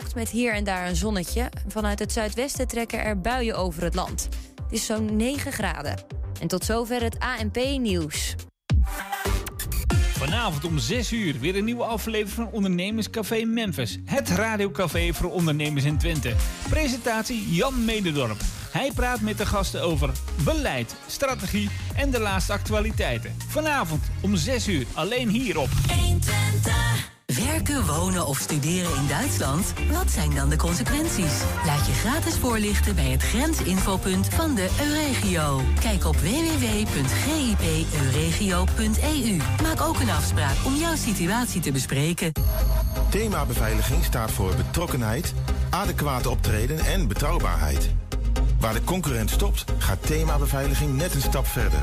bewolkt met hier en daar een zonnetje. Vanuit het zuidwesten trekken er buien over het land. Het is zo'n 9 graden. En tot zover het ANP-nieuws. Vanavond om 6 uur weer een nieuwe aflevering van Ondernemerscafé Memphis. Het radiocafé voor ondernemers in Twente. Presentatie Jan Mededorp. Hij praat met de gasten over beleid, strategie en de laatste actualiteiten. Vanavond om 6 uur alleen hier op 120. Werken, wonen of studeren in Duitsland? Wat zijn dan de consequenties? Laat je gratis voorlichten bij het grensinfopunt van de Euregio. Kijk op www.gipeuregio.eu. Maak ook een afspraak om jouw situatie te bespreken. Thema beveiliging staat voor betrokkenheid, adequate optreden en betrouwbaarheid. Waar de concurrent stopt, gaat thema beveiliging net een stap verder.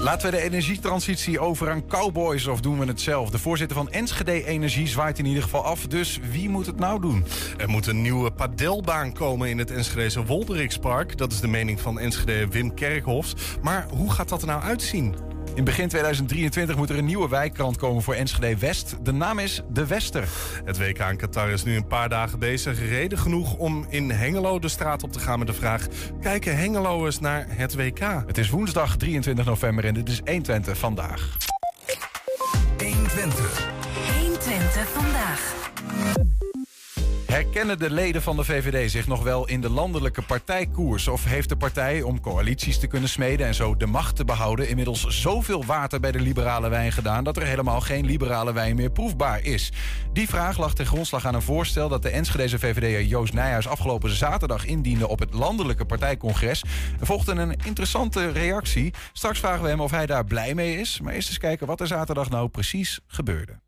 Laten we de energietransitie over aan cowboys of doen we het zelf? De voorzitter van Enschede Energie zwaait in ieder geval af. Dus wie moet het nou doen? Er moet een nieuwe padelbaan komen in het Enschedese Wolderikspark. Dat is de mening van Enschede Wim Kerkhofs. Maar hoe gaat dat er nou uitzien? In begin 2023 moet er een nieuwe wijkkrant komen voor Enschede West. De naam is De Wester. Het WK in Qatar is nu een paar dagen bezig. Reden genoeg om in Hengelo de straat op te gaan met de vraag... kijken Hengeloers naar het WK? Het is woensdag 23 november en dit is 120 vandaag. 120. 120 vandaag. Herkennen de leden van de VVD zich nog wel in de landelijke partijkoers? Of heeft de partij, om coalities te kunnen smeden en zo de macht te behouden, inmiddels zoveel water bij de liberale wijn gedaan dat er helemaal geen liberale wijn meer proefbaar is? Die vraag lag ten grondslag aan een voorstel dat de Enschedeze VVD'er Joost Nijhuis afgelopen zaterdag indiende op het landelijke partijcongres. Er volgde een interessante reactie. Straks vragen we hem of hij daar blij mee is. Maar eerst eens kijken wat er zaterdag nou precies gebeurde.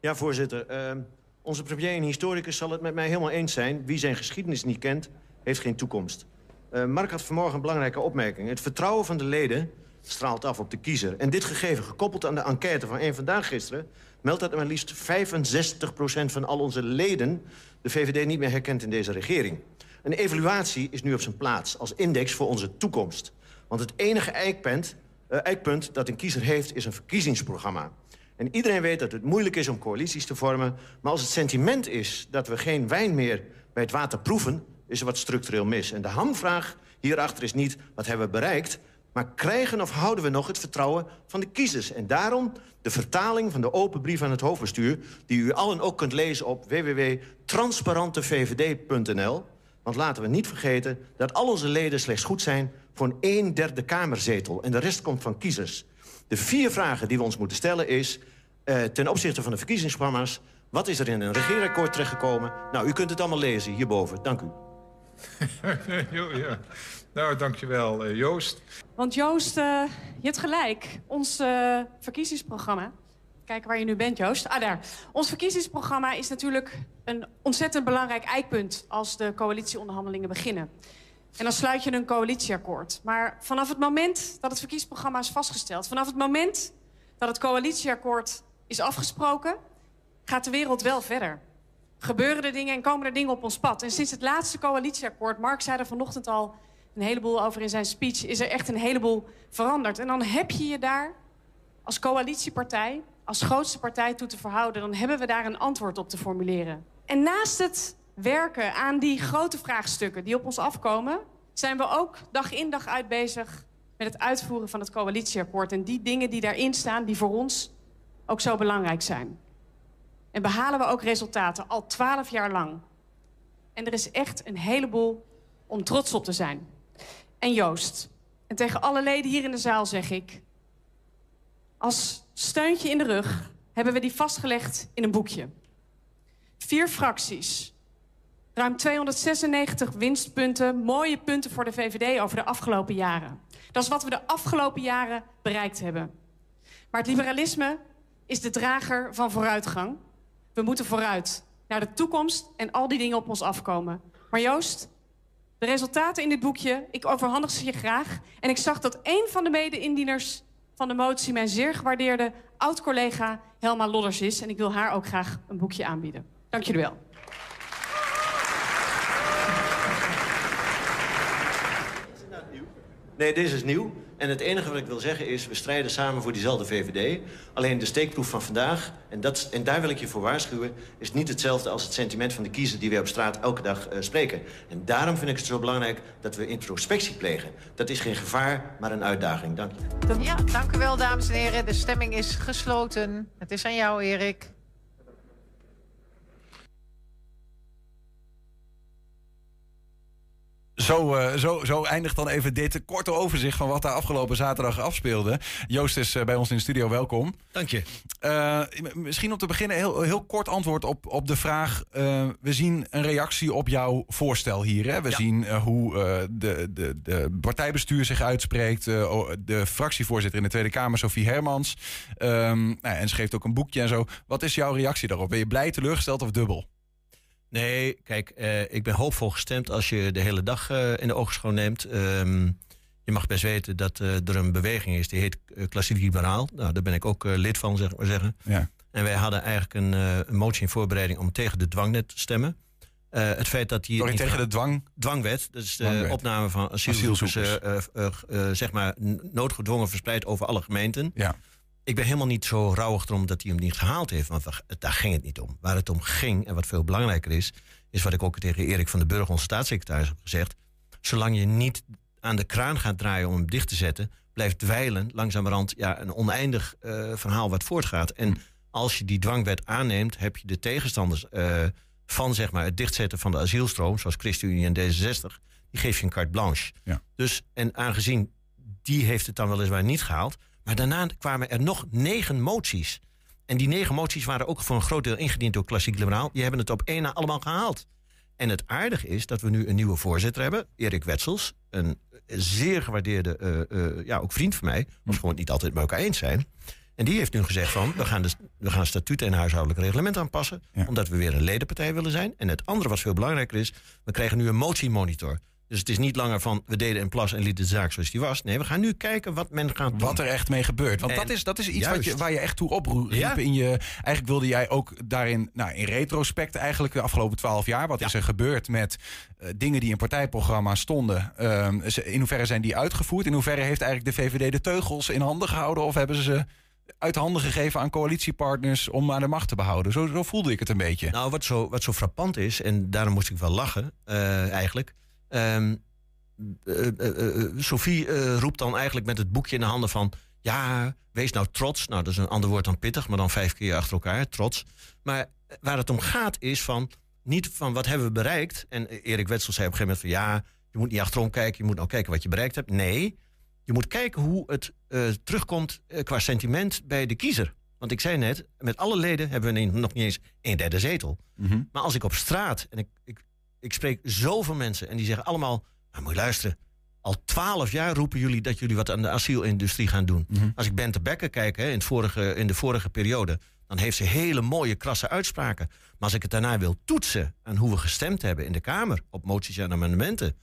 Ja, voorzitter. Uh... Onze premier en historicus zal het met mij helemaal eens zijn. Wie zijn geschiedenis niet kent, heeft geen toekomst. Uh, Mark had vanmorgen een belangrijke opmerking. Het vertrouwen van de leden straalt af op de kiezer. En dit gegeven, gekoppeld aan de enquête van één Vandaag gisteren... meldt dat maar liefst 65% van al onze leden... de VVD niet meer herkent in deze regering. Een evaluatie is nu op zijn plaats als index voor onze toekomst. Want het enige eikpunt, uh, eikpunt dat een kiezer heeft, is een verkiezingsprogramma. En iedereen weet dat het moeilijk is om coalities te vormen. Maar als het sentiment is dat we geen wijn meer bij het water proeven... is er wat structureel mis. En de hamvraag hierachter is niet wat hebben we bereikt... maar krijgen of houden we nog het vertrouwen van de kiezers? En daarom de vertaling van de open brief aan het hoofdbestuur... die u allen ook kunt lezen op www.transparantevvd.nl. Want laten we niet vergeten dat al onze leden slechts goed zijn... voor een derde kamerzetel en de rest komt van kiezers... De vier vragen die we ons moeten stellen is... Uh, ten opzichte van de verkiezingsprogramma's... wat is er in een regeerakkoord terechtgekomen? Nou, u kunt het allemaal lezen hierboven. Dank u. ja. Nou, dankjewel, uh, Joost. Want Joost, uh, je hebt gelijk. Ons uh, verkiezingsprogramma... Kijken waar je nu bent, Joost. Ah, daar. Ons verkiezingsprogramma is natuurlijk een ontzettend belangrijk eikpunt... als de coalitieonderhandelingen beginnen. En dan sluit je een coalitieakkoord. Maar vanaf het moment dat het verkiezingsprogramma is vastgesteld... vanaf het moment dat het coalitieakkoord is afgesproken... gaat de wereld wel verder. Gebeuren er dingen en komen er dingen op ons pad. En sinds het laatste coalitieakkoord... Mark zei er vanochtend al een heleboel over in zijn speech... is er echt een heleboel veranderd. En dan heb je je daar als coalitiepartij... als grootste partij toe te verhouden... dan hebben we daar een antwoord op te formuleren. En naast het werken aan die grote vraagstukken die op ons afkomen... zijn we ook dag in dag uit bezig met het uitvoeren van het coalitieakkoord. En die dingen die daarin staan, die voor ons ook zo belangrijk zijn. En behalen we ook resultaten, al twaalf jaar lang. En er is echt een heleboel om trots op te zijn. En Joost, en tegen alle leden hier in de zaal zeg ik... als steuntje in de rug hebben we die vastgelegd in een boekje. Vier fracties, Ruim 296 winstpunten, mooie punten voor de VVD over de afgelopen jaren. Dat is wat we de afgelopen jaren bereikt hebben. Maar het liberalisme is de drager van vooruitgang. We moeten vooruit, naar de toekomst en al die dingen op ons afkomen. Maar Joost, de resultaten in dit boekje, ik overhandig ze je graag. En ik zag dat een van de mede-indieners van de motie... mijn zeer gewaardeerde oud-collega Helma Lodders is. En ik wil haar ook graag een boekje aanbieden. Dank jullie wel. Nee, deze is nieuw. En het enige wat ik wil zeggen is, we strijden samen voor diezelfde VVD. Alleen de steekproef van vandaag, en, dat, en daar wil ik je voor waarschuwen... is niet hetzelfde als het sentiment van de kiezer die wij op straat elke dag uh, spreken. En daarom vind ik het zo belangrijk dat we introspectie plegen. Dat is geen gevaar, maar een uitdaging. Dank je. Ja, dank u wel, dames en heren. De stemming is gesloten. Het is aan jou, Erik. Zo, uh, zo, zo eindigt dan even dit korte overzicht van wat daar afgelopen zaterdag afspeelde. Joost is uh, bij ons in de studio, welkom. Dank je. Uh, misschien om te beginnen heel, heel kort antwoord op, op de vraag. we zien een reactie op jouw voorstel hier. Hè? We ja. zien hoe de, de, de partijbestuur zich uitspreekt. de fractievoorzitter in de Tweede Kamer, Sophie Hermans. Um, nou, en schreef ook een boekje en zo. Wat is jouw reactie daarop? Ben je blij, teleurgesteld of dubbel? Nee, kijk, uh, ik ben hoopvol gestemd als je de hele dag uh, in de oogschouw neemt. Um, je mag best weten dat uh, er een beweging is die heet Klassiek Liberaal. Nou, daar ben ik ook lid van, zeg maar zeggen. Ja. En wij hadden eigenlijk een, een, motie in voorbereiding om tegen de dwangnet te stemmen. het feit dat die Sorry, tegen de dwang? Dwangwet, dat is de dwangwet. opname van asielzoekers, zeg maar noodgedwongen verspreid over alle gemeenten. Ja. Ik ben helemaal niet zo rouwig erom dat hij hem niet gehaald heeft. Want daar ging het niet om. Waar het om ging, en wat veel belangrijker is... is wat ik ook tegen Erik van den Burg, onze staatssecretaris, heb gezegd. Zolang je niet aan de kraan gaat draaien om hem dicht te zetten... blijft dweilen langzamerhand ja, een oneindig uh, verhaal wat voortgaat. En als je die dwangwet aanneemt... heb je de tegenstanders uh, van zeg maar, het dichtzetten van de asielstroom... zoals ChristenUnie en D66... die geef je een carte blanche. Ja. Dus, en aangezien die heeft het dan weliswaar niet gehaald... Maar daarna kwamen er nog negen moties. En die negen moties waren ook voor een groot deel ingediend door Klassiek Liberaal. Die hebben het op één na allemaal gehaald. En het aardige is dat we nu een nieuwe voorzitter hebben, Erik Wetsels. Een zeer gewaardeerde, uh, uh, ja, ook vriend van mij. Ons gewoon niet altijd met elkaar eens zijn. En die heeft nu gezegd van, we gaan, de, we gaan statuten en huishoudelijk reglement aanpassen. Ja. Omdat we weer een ledenpartij willen zijn. En het andere wat veel belangrijker is, we krijgen nu een motiemonitor. Dus het is niet langer van we deden een plas en lieten de zaak zoals die was. Nee, we gaan nu kijken wat men gaat doen. Wat er echt mee gebeurt. Want dat is, dat is iets wat je, waar je echt toe opriep ja. in je. Eigenlijk wilde jij ook daarin, nou, in retrospect eigenlijk de afgelopen twaalf jaar. Wat ja. is er gebeurd met uh, dingen die in partijprogramma stonden? Uh, in hoeverre zijn die uitgevoerd? In hoeverre heeft eigenlijk de VVD de teugels in handen gehouden? Of hebben ze ze uit handen gegeven aan coalitiepartners om aan de macht te behouden? Zo, zo voelde ik het een beetje. Nou, wat zo, wat zo frappant is, en daarom moest ik wel lachen uh, eigenlijk. Um, uh, uh, Sophie roept dan eigenlijk met het boekje in de handen van... ja, wees nou trots. Nou, dat is een ander woord dan pittig, maar dan vijf keer achter elkaar, trots. Maar waar het om gaat is van... niet van wat hebben we bereikt. En Erik Wetsel zei op een gegeven moment van... ja, je moet niet achterom kijken, je moet nou kijken wat je bereikt hebt. Nee, je moet kijken hoe het terugkomt qua sentiment bij de kiezer. Want ik zei net, met alle leden hebben we nog niet eens een derde zetel. Mm -hmm. Maar als ik op straat, en ik, ik ik spreek zoveel mensen en die zeggen allemaal: nou, moet je luisteren. Al twaalf jaar roepen jullie dat jullie wat aan de asielindustrie gaan doen. Mm -hmm. Als ik Bente Becker kijk hè, in, het vorige, in de vorige periode, dan heeft ze hele mooie, krasse uitspraken. Maar als ik het daarna wil toetsen aan hoe we gestemd hebben in de Kamer op moties en amendementen.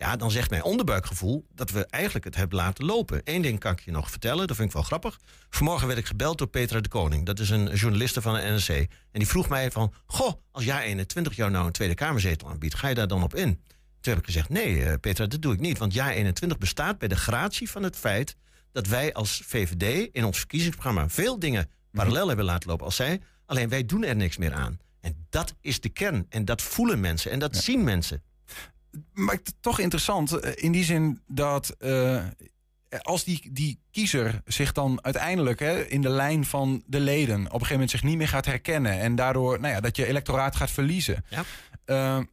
Ja, dan zegt mijn onderbuikgevoel dat we eigenlijk het hebben laten lopen. Eén ding kan ik je nog vertellen, dat vind ik wel grappig. Vanmorgen werd ik gebeld door Petra de Koning. Dat is een journaliste van de NRC. En die vroeg mij van, goh, als jij 21 jou nou een Tweede Kamerzetel aanbiedt... ga je daar dan op in? Toen heb ik gezegd, nee Petra, dat doe ik niet. Want jaar 21 bestaat bij de gratie van het feit... dat wij als VVD in ons verkiezingsprogramma veel dingen parallel hebben laten lopen als zij. Alleen wij doen er niks meer aan. En dat is de kern. En dat voelen mensen en dat ja. zien mensen maar toch interessant in die zin dat uh, als die, die kiezer zich dan uiteindelijk hè, in de lijn van de leden op een gegeven moment zich niet meer gaat herkennen en daardoor nou ja, dat je electoraat gaat verliezen. Ja. Uh,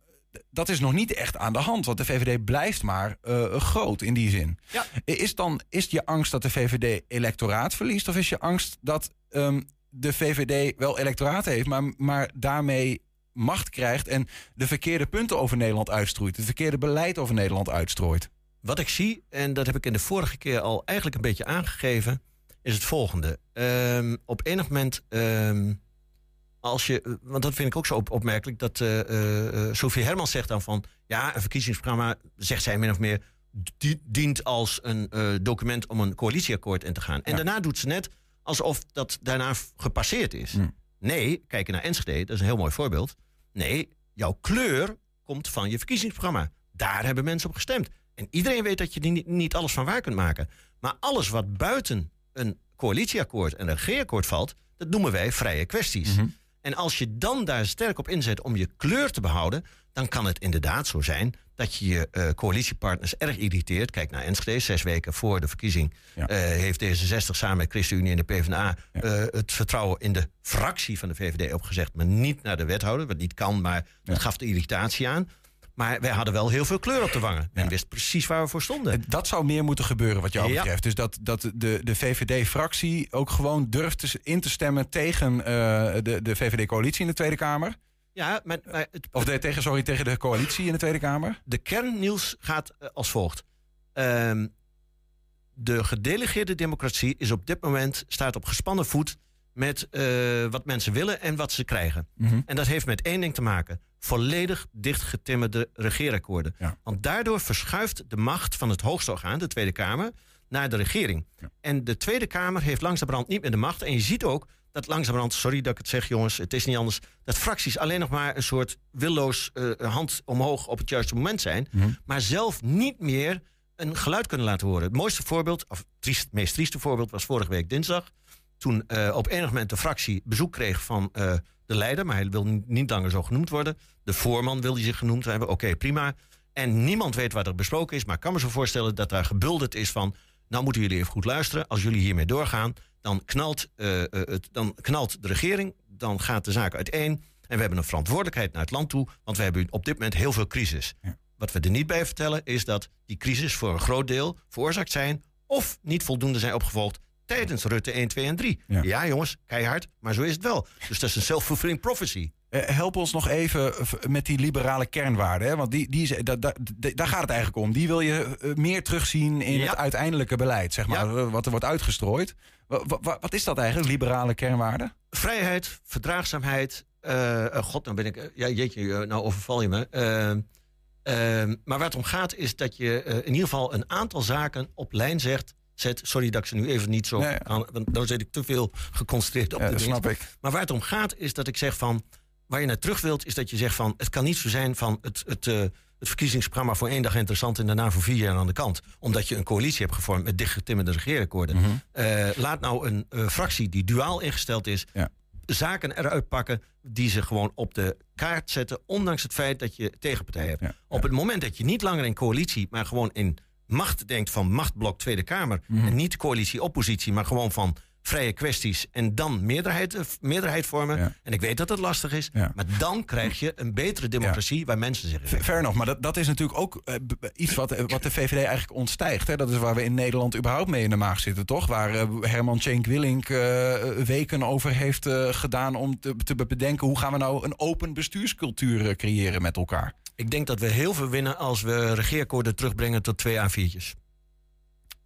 dat is nog niet echt aan de hand, want de VVD blijft maar uh, groot in die zin. Ja. Is, dan, is je angst dat de VVD electoraat verliest, of is je angst dat um, de VVD wel electoraat heeft, maar, maar daarmee macht krijgt en de verkeerde punten over Nederland uitstrooit. Het verkeerde beleid over Nederland uitstrooit. Wat ik zie, en dat heb ik in de vorige keer al eigenlijk een beetje aangegeven. is het volgende. Ehm, op enig moment, ehm, als je, want dat vind ik ook zo op- opmerkelijk, dat eh, Sophie Hermans zegt dan van, ja, een verkiezingsprogramma, zegt zij min of meer, die- dient als een document om een coalitieakkoord in te gaan. En daarna doet ze net alsof dat daarna gepasseerd is. Nee, kijk naar Enschede, dat is een heel mooi voorbeeld. Nee, jouw kleur komt van je verkiezingsprogramma. Daar hebben mensen op gestemd. En iedereen weet dat je die niet, niet alles van waar kunt maken. Maar alles wat buiten een coalitieakkoord en een regeerakkoord valt, dat noemen wij vrije kwesties. En als je dan daar sterk op inzet om je kleur te behouden, dan kan het inderdaad zo zijn dat je je eh, coalitiepartners erg irriteert. Kijk naar Enschede, zes weken voor de verkiezing eh, heeft D66 samen met ChristenUnie en de PvdA eh, het vertrouwen in de fractie van de VVD opgezegd, maar niet naar de wethouder, wat niet kan, maar dat gaf de irritatie aan. Maar wij hadden wel heel veel kleur op de wangen. Men wist precies waar we voor stonden. Dat zou meer moeten gebeuren wat jou Ja. betreft. Dus dat, dat de, de VVD-fractie ook gewoon durft in te stemmen tegen de, de VVD-coalitie in de Tweede Kamer. Ja, maar, maar het, Of de, tegen, sorry, tegen de coalitie in de Tweede Kamer. de kern, Niels, gaat eh, als volgt. Ehm, de gedelegeerde democratie is op dit moment staat op gespannen voet met eh, wat mensen willen en wat ze krijgen. Mhm. En dat heeft met één ding te maken: volledig dichtgetimmerde regeerakkoorden. Want daardoor verschuift de macht van het hoogste orgaan, de Tweede Kamer, naar de regering. En de Tweede Kamer heeft langzamerhand niet meer de macht. En je ziet ook dat langzamerhand, sorry dat ik het zeg jongens, het is niet anders, dat fracties alleen nog maar een soort willoos eh, hand omhoog op het juiste moment zijn, maar zelf niet meer een geluid kunnen laten horen. Het mooiste voorbeeld, of triest, het meest trieste voorbeeld, was vorige week dinsdag. Toen eh, op enig moment de fractie bezoek kreeg van eh, de leider, maar hij wil niet, niet langer zo genoemd worden. De voorman wil hij zich genoemd hebben, oké, prima. En niemand weet wat er besproken is, maar ik kan me zo voorstellen dat daar gebulderd is van. Nou moeten jullie even goed luisteren. Als jullie hiermee doorgaan, dan knalt, eh, eh, het, dan knalt de regering. Dan gaat de zaak uiteen. En we hebben een verantwoordelijkheid naar het land toe. Want we hebben op dit moment heel veel crisis. Wat we er niet bij vertellen is dat die crisis voor een groot deel veroorzaakt zijn. of niet voldoende zijn opgevolgd tijdens Rutte 1, 2 en 3. Ja, jongens, keihard, maar zo is het wel. Dus dat is een self-fulfilling prophecy. Eh, help ons nog even met die liberale kernwaarden. Hè? Want die, die, is- da- da- da- daar gaat het eigenlijk om. Die wil je eh, meer terugzien in Ja. het uiteindelijke beleid, zeg maar, eh, wat er wordt uitgestrooid. Wa- wa- wa- wat is dat eigenlijk, liberale kernwaarden? Vrijheid, verdraagzaamheid. God, dan ben ik. ja, jeetje, nou overval je me. Eh, eh, maar waar het om gaat is dat je in ieder geval een aantal zaken op lijn zegt. Zet, sorry dat ik ze nu even niet zo. aan- want dan zit ik te veel geconcentreerd op Ja, de dat snap ik. Maar waar het om gaat is dat ik zeg van. Waar je naar terug wilt, is dat je zegt van. Het kan niet zo zijn van het. het eh, het verkiezingsprogramma voor één dag interessant en daarna voor vier jaar aan de kant. Omdat je een coalitie hebt gevormd met dichtgetimmerde regeerakkoorden. Mhm. Eh, laat nou een eh, fractie die duaal ingesteld is, zaken eruit pakken die ze gewoon op de kaart zetten, ondanks het feit dat je tegenpartij hebt. Op het moment dat je niet langer in coalitie, maar gewoon in macht denkt van machtblok Tweede Kamer, Mhm. en niet coalitie-oppositie, maar gewoon van vrije kwesties en dan meerderheid, eh, meerderheid vormen. En ik weet dat het lastig is, maar dan krijg je een betere democratie waar mensen zich in Fair enough, maar dat, dat is natuurlijk ook eh, iets wat, eh, wat de VVD eigenlijk ontstijgt. Hè? Dat is waar we in Nederland überhaupt mee in de maag zitten, toch? Waar Herman Cenk Willink weken over heeft gedaan om te, te bedenken... hoe gaan we nou een open bestuurscultuur creëren met elkaar. Ik denk dat we heel veel winnen als we regeerakkoorden terugbrengen tot twee A4'tjes.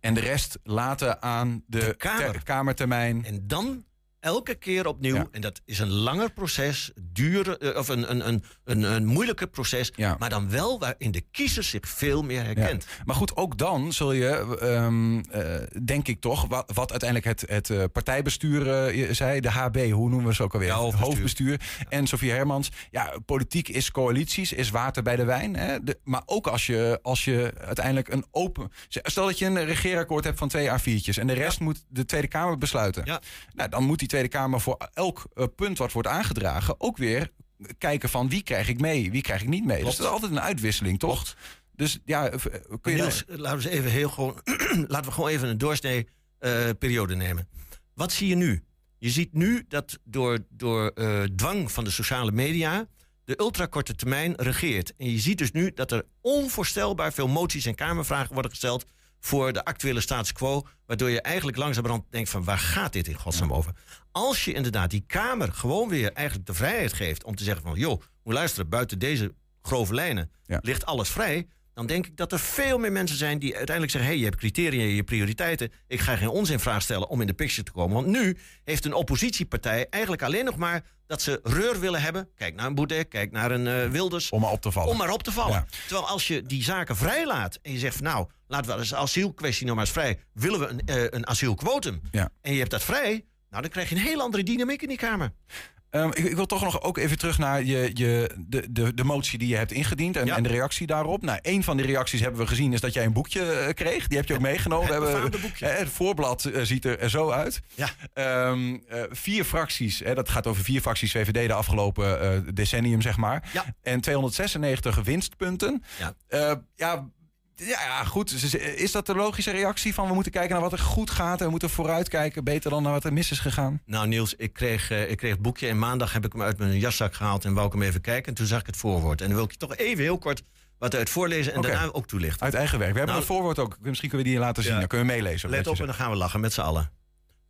En de rest laten aan de, ter- kamertermijn. En dan elke keer opnieuw. En dat is een langer proces, duur, eh, of een, een, een, een, een moeilijker proces. Maar dan wel waarin de kiezer zich veel meer herkent. Ja. Maar goed, ook dan zul je, ehm, eh, denk ik toch, wat, wat uiteindelijk het, het eh, partijbestuur zei, de HB, hoe noemen we ze ook alweer? hoofdbestuur. hoofdbestuur. En Sofie Hermans. Ja, politiek is coalities, is water bij de wijn. Hè? De- maar ook als je, als je uiteindelijk een open. Stel dat je een regeerakkoord hebt van twee A4'tjes en de rest moet de Tweede Kamer besluiten. Nou, dan moet die Tweede Kamer voor elk eh, punt wat wordt aangedragen ook weer kijken van wie krijg ik mee, wie krijg ik niet mee. Dus dat is altijd een uitwisseling, toch? Dus ja, eh, kun je Niels, laten we eens even heel gewoon. laten we gewoon even een doorsnee eh, periode nemen. Wat zie je nu? Je ziet nu dat door, door eh, dwang van de sociale media de ultrakorte termijn regeert. En je ziet dus nu dat er onvoorstelbaar veel moties en kamervragen worden gesteld voor de actuele status quo, waardoor je eigenlijk langzamerhand denkt van waar gaat dit in godsnaam over? Als je inderdaad die Kamer gewoon weer eigenlijk de vrijheid geeft om te zeggen van joh, moet luisteren, buiten deze grove lijnen ligt alles vrij, dan denk ik dat er veel meer mensen zijn die uiteindelijk zeggen: hé, hey, je hebt criteria, je prioriteiten. Ik ga geen onzin vraag stellen om in de picture te komen. Want nu heeft een oppositiepartij eigenlijk alleen nog maar dat ze reur willen hebben. Kijk naar een Boudet, kijk naar een eh, Wilders. Om maar op te vallen. Om maar op te vallen. Ja. Terwijl als je die zaken vrijlaat en je zegt: van, nou, laten we als asielkwestie nog maar eens vrij. Willen we een, eh, een asielquotum? Ja. En je hebt dat vrij. Nou, dan krijg je een heel andere dynamiek in die Kamer. Ehm, ik, ik wil toch nog ook even terug naar je, je, de, de, de motie die je hebt ingediend en, Ja. en de reactie daarop. Nou, een van die reacties hebben we gezien is dat jij een boekje eh, kreeg. Die heb je ook meegenomen. Het we hebben, boekje. eh, het voorblad eh, ziet er zo uit. Ja. Ehm, eh, vier fracties, hè, dat gaat over vier fracties VVD de afgelopen decennium, zeg maar. Ja. En 296 winstpunten. Ja. Ja, ja, ja, goed. Is dat de logische reactie van we moeten kijken naar wat er goed gaat en we moeten vooruitkijken, beter dan naar wat er mis is gegaan? Nou, Niels, ik kreeg, eh, ik kreeg het boekje en maandag heb ik hem uit mijn jaszak gehaald en wou ik hem even kijken. En toen zag ik het voorwoord. En dan wil ik je toch even heel kort wat uit voorlezen en daarna ook toelichten. Uit eigen werk. We hebben Nou, een voorwoord ook. Misschien kunnen we die laten zien. Ja. Dan kunnen we meelezen. Let op en dan gaan we lachen met z'n allen.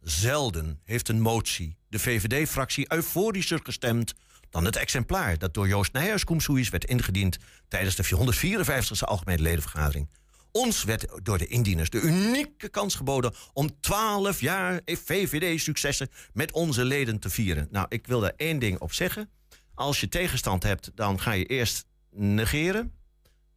Zelden heeft een motie de VVD-fractie euforischer gestemd dan het exemplaar dat door Joost Nijhuis Koemsoeis werd ingediend tijdens de 454e Algemene Ledenvergadering. Ons werd door de indieners de unieke kans geboden om 12 jaar VVD-successen met onze leden te vieren. Nou, ik wil daar één ding op zeggen. Als je tegenstand hebt, dan ga je eerst negeren.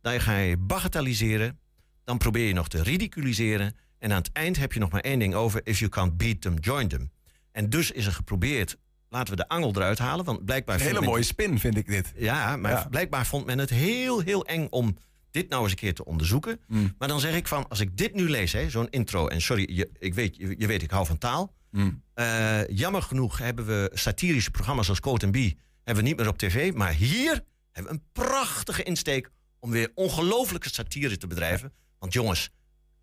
Dan ga je bagatelliseren. Dan probeer je nog te ridiculiseren. En aan het eind heb je nog maar één ding over. If you can't beat them, join them. En dus is er geprobeerd. Laten we de angel eruit halen. Want blijkbaar. Een hele men- mooie spin vind ik dit. Ja, maar Ja. blijkbaar vond men het heel, heel eng om dit nou eens een keer te onderzoeken. Mm. Maar dan zeg ik van, als ik dit nu lees, hè, zo'n intro. En sorry, je, ik weet, je, je weet, ik hou van taal. Mm. Eh, jammer genoeg hebben we satirische programma's als Code B hebben we niet meer op tv. Maar hier hebben we een prachtige insteek om weer ongelooflijke satire te bedrijven. Want jongens,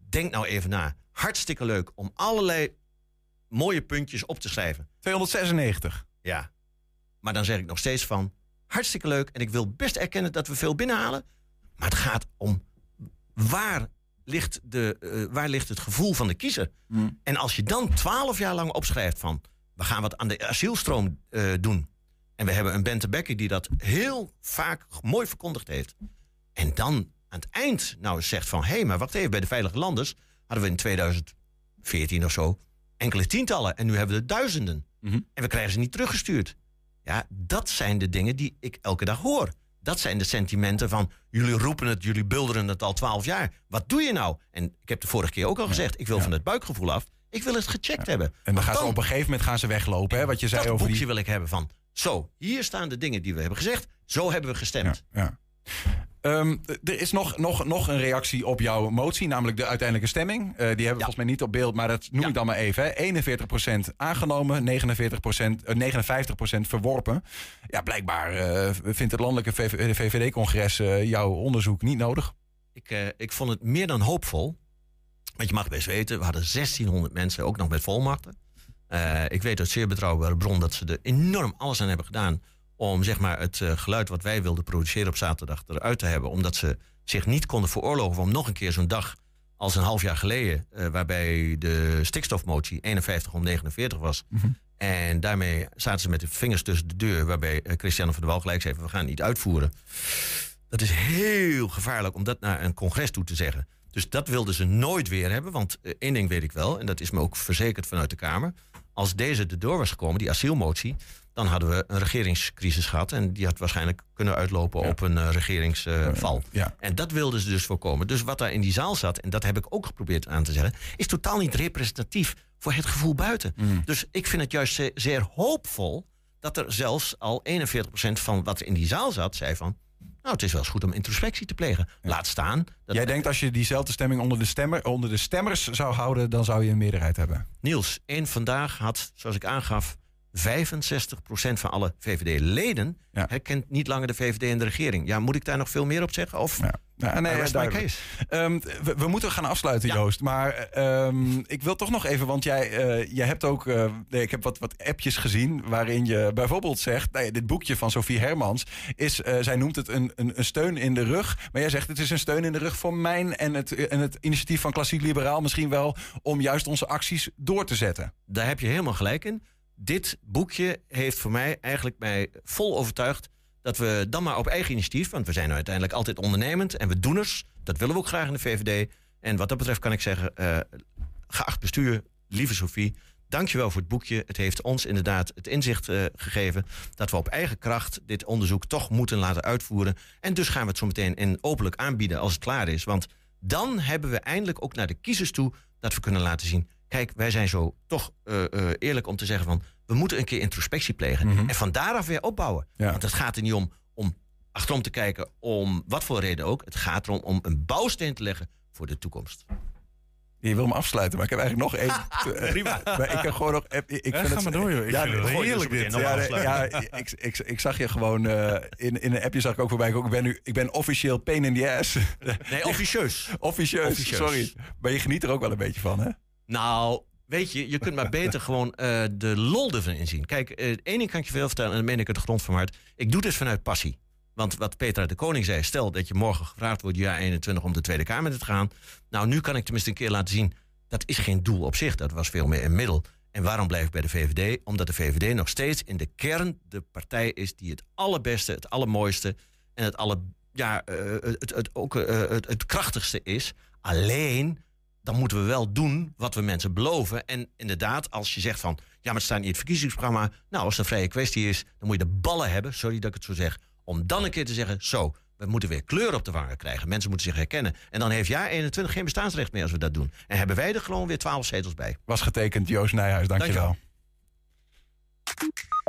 denk nou even na. Hartstikke leuk om allerlei mooie puntjes op te schrijven. 296. Ja. Maar dan zeg ik nog steeds van, hartstikke leuk. En ik wil best erkennen dat we veel binnenhalen. Maar het gaat om waar ligt, de, eh, waar ligt het gevoel van de kiezer? Mm. En als je dan twaalf jaar lang opschrijft van... we gaan wat aan de asielstroom eh, doen... en we hebben een Bente Becker die dat heel vaak mooi verkondigd heeft... en dan aan het eind nou zegt van... hé, hey, maar wacht even, bij de Veilige Landers... hadden we in 2014 of zo enkele tientallen... en nu hebben we er duizenden. Mhm. En we krijgen ze niet teruggestuurd. Ja, dat zijn de dingen die ik elke dag hoor. Dat zijn de sentimenten van jullie roepen het, jullie bulderen het al twaalf jaar. Wat doe je nou? En ik heb de vorige keer ook al gezegd, ik wil van het buikgevoel af. Ik wil het gecheckt hebben. En dan gaan ze op een gegeven moment gaan ze weglopen. Hè, wat je zei dat over boekje die... wil ik hebben van. Zo, hier staan de dingen die we hebben gezegd. Zo hebben we gestemd. Ja. Ehm, er is nog, nog, nog een reactie op jouw motie, namelijk de uiteindelijke stemming. Eh, die hebben we volgens mij niet op beeld, maar dat noem ik dan maar even. Hè. 41% aangenomen, 49%, eh, 59% verworpen. Ja, blijkbaar eh, vindt het landelijke VV VVD-congres eh, jouw onderzoek niet nodig. Ik, eh, ik vond het meer dan hoopvol. Want je mag best weten, we hadden 1600 mensen, ook nog met volmachten. Eh, ik weet uit zeer betrouwbare bron dat ze er enorm alles aan hebben gedaan... om zeg maar, het eh, geluid wat wij wilden produceren op zaterdag eruit te hebben. Omdat ze zich niet konden veroorloven om nog een keer zo'n dag als een half jaar geleden... eh, waarbij de stikstofmotie 51 om 49 was... En daarmee zaten ze met de vingers tussen de deur... waarbij eh, Christiane van der Wal gelijk zei... we gaan het niet uitvoeren. Dat is heel gevaarlijk om dat naar een congres toe te zeggen. Dus dat wilden ze nooit weer hebben. Want eh, één ding weet ik wel, en dat is me ook verzekerd vanuit de Kamer. Als deze erdoor was gekomen, die asielmotie... dan hadden we een regeringscrisis gehad. En die had waarschijnlijk kunnen uitlopen op een eh, regeringsval. ja. En dat wilden ze dus voorkomen. Dus wat daar in die zaal zat, en dat heb ik ook geprobeerd aan te zeggen... is totaal niet representatief voor het gevoel buiten. Dus ik vind het juist zeer, zeer hoopvol... dat er zelfs al 41% van wat er in die zaal zat, zei van... nou, het is wel eens goed om introspectie te plegen. Laat staan... Dat Jij denkt als je diezelfde stemming onder de, stemmer, onder de stemmers zou houden, dan zou je een meerderheid hebben. Niels, één vandaag had, zoals ik aangaf... 65% van alle VVD-leden herkent niet langer de VVD in de regering. Ja, moet ik daar nog veel meer op zeggen? Of Ja, nee, duidelijk. case. Ehm, we, we moeten gaan afsluiten, Joost. Maar ehm, ik wil toch nog even, want jij, eh, jij hebt ook... eh, nee, ik heb wat, wat appjes gezien waarin je bijvoorbeeld zegt... Nou ja, dit boekje van Sophie Hermans, is, eh, zij noemt het een, een, een steun in de rug. Maar jij zegt het is een steun in de rug voor mijn en het, en het initiatief van Klassiek Liberaal... misschien wel om juist onze acties door te zetten. Daar heb je helemaal gelijk in. Dit boekje heeft voor mij eigenlijk mij vol overtuigd dat we dan maar op eigen initiatief, want we zijn uiteindelijk altijd ondernemend en we doeners. Dat willen we ook graag in de VVD. En wat dat betreft kan ik zeggen, eh, geacht bestuur, lieve Sophie, dankjewel voor het boekje. Het heeft ons inderdaad het inzicht eh, gegeven dat we op eigen kracht dit onderzoek toch moeten laten uitvoeren. En dus gaan we het zo meteen in openlijk aanbieden als het klaar is. Want dan hebben we eindelijk ook naar de kiezers toe dat we kunnen laten zien. Kijk, wij zijn zo toch eh, eh, eerlijk om te zeggen van we moeten een keer introspectie plegen. Mhm. En van daaraf weer opbouwen. Ja. Want het gaat er niet om om achterom te kijken om wat voor reden ook. Het gaat erom om een bouwsteen te leggen voor de toekomst. Je wil me afsluiten, maar ik heb eigenlijk nog één. Prima. Maar ik heb gewoon nog. Ik Ja, vind ga het- maar door, joh. Ik Ja, vind heerlijk dit. Ja, ik, ik, ik zag je gewoon eh, in, in een appje zag ik ook voorbij. Ik ben nu, ik ben officieel pain in the ass. Nee, officieus. Officieus, Officieus. sorry. Maar je geniet er ook wel een beetje van, hè? Nou, weet je, je kunt maar beter gewoon eh, de lol ervan inzien. Kijk, eh, één ding kan ik je veel vertellen, en dat meen ik de grond van mijn hart. Ik doe dit vanuit passie. Want wat Petra de Koning zei, stel dat je morgen gevraagd wordt, jaar 21, om de Tweede Kamer te gaan. Nou, nu kan ik tenminste een keer laten zien, dat is geen doel op zich. Dat was veel meer een middel. En waarom blijf ik bij de VVD? Omdat de VVD nog steeds in de kern de partij is die het allerbeste, het allermooiste en het, alle, ja, eh, het, het, ook eh, het, het krachtigste is. Alleen, dan moeten we wel doen wat we mensen beloven. En inderdaad, als je zegt van... ja, maar het staat niet in het verkiezingsprogramma... nou, als het een vrije kwestie is, dan moet je de ballen hebben... sorry dat ik het zo zeg, om dan een keer te zeggen... zo, we moeten weer kleur op de wangen krijgen. Mensen moeten zich herkennen. En dan heeft jaar 21 geen bestaansrecht meer als we dat doen. En hebben wij er gewoon weer 12 zetels bij. Was getekend, Joost Nijhuis, dankjewel. Dankjewel.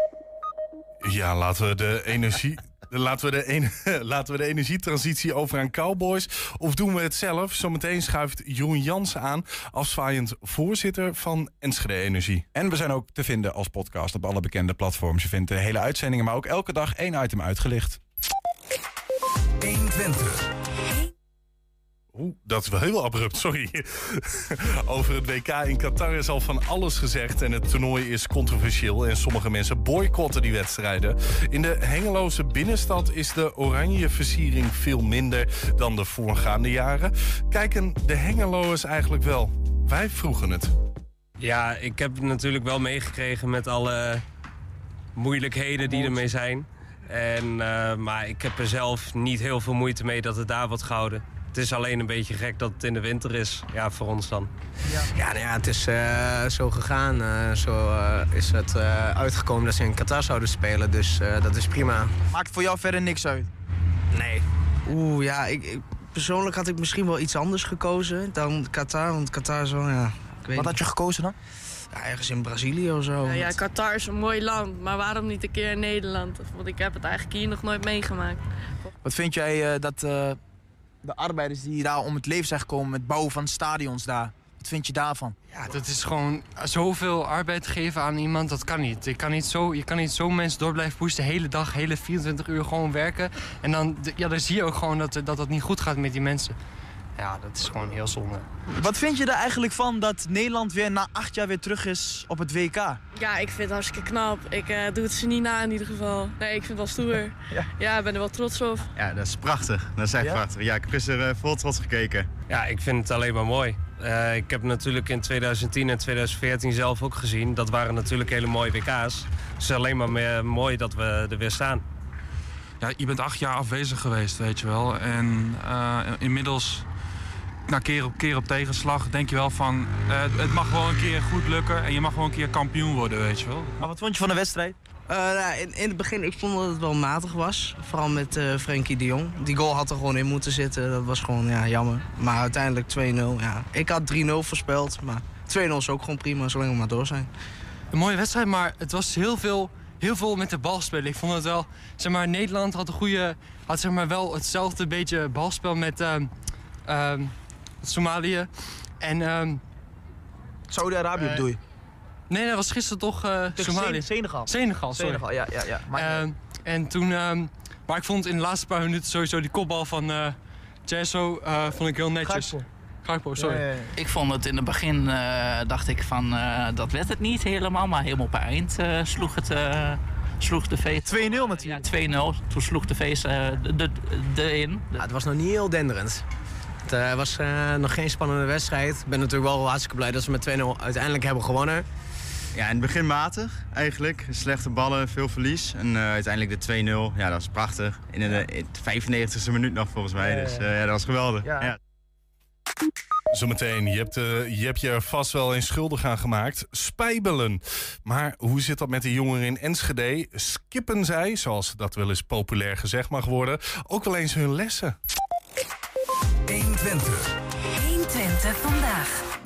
Ja, laten we de energie. Laten we, de ene- laten we de energietransitie over aan cowboys? Of doen we het zelf? Zometeen schuift Jeroen Jans aan, afzwaaiend voorzitter van Enschede Energie. En we zijn ook te vinden als podcast op alle bekende platforms. Je vindt de hele uitzendingen, maar ook elke dag één item uitgelicht. 120. Oeh, dat is wel heel abrupt, sorry. Over het WK in Qatar is al van alles gezegd en het toernooi is controversieel en sommige mensen boycotten die wedstrijden. In de Hengeloze binnenstad is de oranje versiering veel minder dan de voorgaande jaren. Kijken de Hengeloers eigenlijk wel? Wij vroegen het. Ja, ik heb het natuurlijk wel meegekregen met alle moeilijkheden die ermee zijn. En, eh, maar ik heb er zelf niet heel veel moeite mee dat het daar wordt gehouden. Het is alleen een beetje gek dat het in de winter is, ja, voor ons dan. Ja, nou ja, het is eh, zo gegaan. eh, zo eh, is het eh, uitgekomen dat ze in Qatar zouden spelen. Dus eh, dat is prima. Maakt voor jou verder niks uit? Nee. Oeh, ja, ik, ik- persoonlijk had ik misschien wel iets anders gekozen dan Qatar. Want Qatar is wel, ja... Ik weet Wat had je gekozen dan? Ja, ergens in Brazilië of zo. Ja, ja, Qatar is een mooi land, maar waarom niet een keer in Nederland? Want ik heb het eigenlijk hier nog nooit meegemaakt. Wat vind jij eh, dat eh, de arbeiders die daar om het leven zijn gekomen met bouwen van stadions daar, wat vind je daarvan? Ja, dat is gewoon zoveel arbeid geven aan iemand, dat kan niet. Je kan niet zo, je kan niet zo mensen door blijven pushen de hele dag, hele 24 uur gewoon werken. En dan, ja, dan zie je ook gewoon dat, dat dat niet goed gaat met die mensen. Ja, dat is gewoon heel zonde. Wat vind je er eigenlijk van dat Nederland weer na acht jaar weer terug is op het WK? Ja, ik vind het hartstikke knap. Ik eh, doe het ze niet na in ieder geval. Nee, ik vind het wel stoer. Ja, ik ben er wel trots op. Ja, dat is prachtig. Dat is echt Ja? prachtig. Ja, ik heb er eh, vol trots gekeken. Ja, ik vind het alleen maar mooi. Eh, ik heb natuurlijk in 2010 en 2014 zelf ook gezien. Dat waren natuurlijk hele mooie WK's. Het is alleen maar meer mooi dat we er weer staan. Ja, je bent acht jaar afwezig geweest, weet je wel. En eh, inmiddels, na keer op keer op tegenslag, denk je wel van... eh, het mag wel een keer goed lukken en je mag wel een keer kampioen worden, weet je wel. Maar wat vond je van de wedstrijd? Eh, nou, in, in het begin, ik vond dat het wel matig was. Vooral met eh Frenkie de Jong. Die goal had er gewoon in moeten zitten. Dat was gewoon ja, jammer. Maar uiteindelijk 2-0. Ja. Ik had 3-0 voorspeld. Maar 2-0 is ook gewoon prima, zolang we maar door zijn. Een mooie wedstrijd, maar het was heel veel, heel veel met de bal spelen. Ik vond het wel, zeg maar, Nederland had een goede, had zeg maar wel hetzelfde beetje balspel met ehm, ehm, Somalië. En, ehm, Saudi-Arabië eh, bedoel je? Nee, dat was gisteren toch eh Tegen Somalië. Sen- Senegal. Senegal, sorry. Senegal, ja, ja, ja. Maar- Ehm, en toen, ehm, maar ik vond in de laatste paar minuten sowieso die kopbal van eh eh, vond ik heel netjes. Gakpo. Gakpo, sorry. Ik vond het in het begin, eh, dacht ik van, eh, dat werd het niet helemaal. Maar helemaal op het eind eh, sloeg, het, eh, sloeg de feest... 2-0 natuurlijk. Ja, 2-0. Toen sloeg de feest eh, de, de, de in. Ja, het was nog niet heel denderend. Het eh, was eh, nog geen spannende wedstrijd. Ik ben natuurlijk wel hartstikke blij dat ze met 2-0 uiteindelijk hebben gewonnen. Ja, in het begin matig eigenlijk. Slechte ballen, veel verlies. En eh, uiteindelijk de 2-0. Ja, dat was prachtig. In de, in de 95e minuut nog volgens mij. Ja, Dus ja. eh, ja, dat was geweldig. Ja. Ja. Zometeen, je hebt, eh, je hebt je er vast wel eens schuldig aan gemaakt. Spijbelen. Maar hoe zit dat met de jongeren in Enschede? Skippen zij, zoals dat wel eens populair gezegd mag worden, ook wel eens hun lessen? 120. 120 vandaag.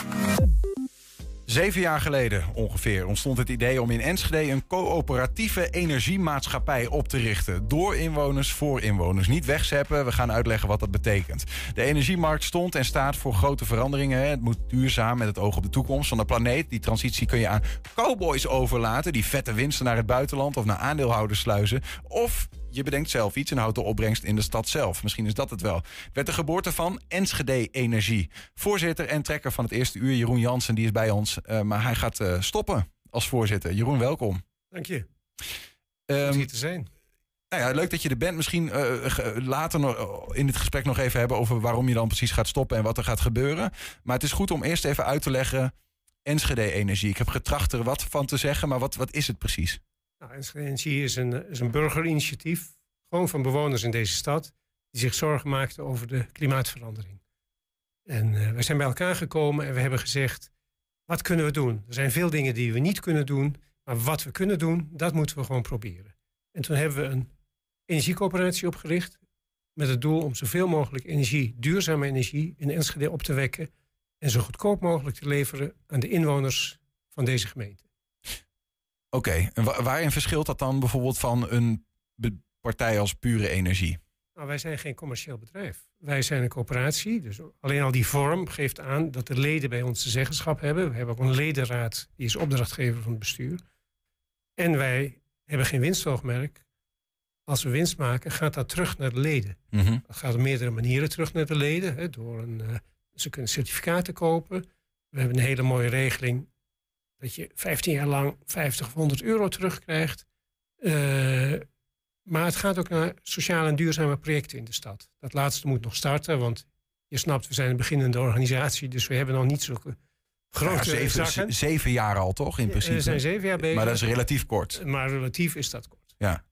Zeven jaar geleden ongeveer ontstond het idee om in Enschede een coöperatieve energiemaatschappij op te richten. Door inwoners voor inwoners. Niet wegzeppen, we gaan uitleggen wat dat betekent. De energiemarkt stond en staat voor grote veranderingen. hè. Het moet duurzaam met het oog op de toekomst van de planeet. Die transitie kun je aan cowboys overlaten, die vette winsten naar het buitenland of naar aandeelhouders sluizen. Of je bedenkt zelf iets en houdt de opbrengst in de stad zelf. Misschien is dat het wel. Het werd de geboorte van Enschede Energie. Voorzitter en trekker van het eerste uur, Jeroen Jansen, die is bij ons. eh, maar hij gaat eh, stoppen als voorzitter. Jeroen, welkom. Dank je. Hier te zijn. Nou ja, leuk dat je er bent. Misschien eh, later nog, in het gesprek nog even hebben over waarom je dan precies gaat stoppen en wat er gaat gebeuren. Maar het is goed om eerst even uit te leggen. Enschede Energie. Ik heb getracht er wat van te zeggen, maar wat, wat is het precies? Nou, Enschede is een, is een burgerinitiatief, gewoon van bewoners in deze stad, die zich zorgen maakten over de klimaatverandering. En eh we zijn bij elkaar gekomen en we hebben gezegd, wat kunnen we doen? Er zijn veel dingen die we niet kunnen doen, maar wat we kunnen doen, dat moeten we gewoon proberen. En toen hebben we een energiecoöperatie opgericht met het doel om zoveel mogelijk energie, duurzame energie, in Enschede op te wekken en zo goedkoop mogelijk te leveren aan de inwoners van deze gemeente. Oké, en wa- waarin verschilt dat dan bijvoorbeeld van een partij als pure energie? Nou, wij zijn geen commercieel bedrijf. Wij zijn een coöperatie. Dus alleen al die vorm geeft aan dat de leden bij ons de zeggenschap hebben. We hebben ook een ledenraad, die is opdrachtgever van het bestuur. En wij hebben geen winstoogmerk. Als we winst maken, gaat dat terug naar de leden. Mhm. Dat gaat op meerdere manieren terug naar de leden. Hè, door een, eh, ze kunnen certificaten kopen. We hebben een hele mooie regeling dat je 15 jaar lang 50 of 100 euro terugkrijgt. Eh, maar het gaat ook naar sociale en duurzame projecten in de stad. Dat laatste moet nog starten, want je snapt, we zijn een beginnende organisatie, dus we hebben nog niet zulke grote Ja, zeven, zakken. zeven jaar al, toch? In Ja, principe. we zijn zeven jaar bezig. Maar dat is relatief kort. Maar relatief is dat kort. Ja.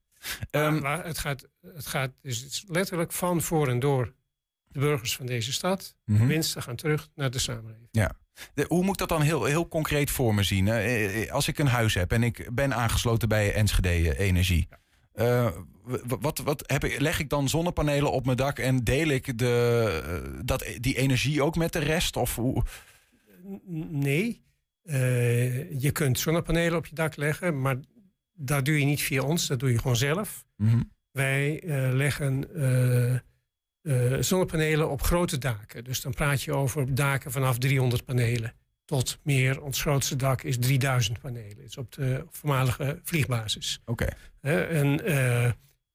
Maar, Ehm, maar het gaat, het gaat dus het is letterlijk van, voor en door de burgers van deze stad. Mhm. Winsten gaan terug naar de samenleving. Ja. De- hoe moet ik dat dan heel, heel concreet voor me zien? Eh, eh, Als ik een huis heb en ik ben aangesloten bij Enschede eh, Energie. eh, wat, wat heb ik, leg ik dan zonnepanelen op mijn dak en deel ik de, eh, dat, die energie ook met de rest? Of hoe? Nee. Eh, je kunt zonnepanelen op je dak leggen, maar dat doe je niet via ons, dat doe je gewoon zelf. Mhm. Wij eh, leggen eh, zonnepanelen op grote daken. Dus dan praat je over daken vanaf 300 panelen tot meer. Ons grootste dak is 3000 panelen. Het is op de voormalige vliegbasis. Oké. En, eh,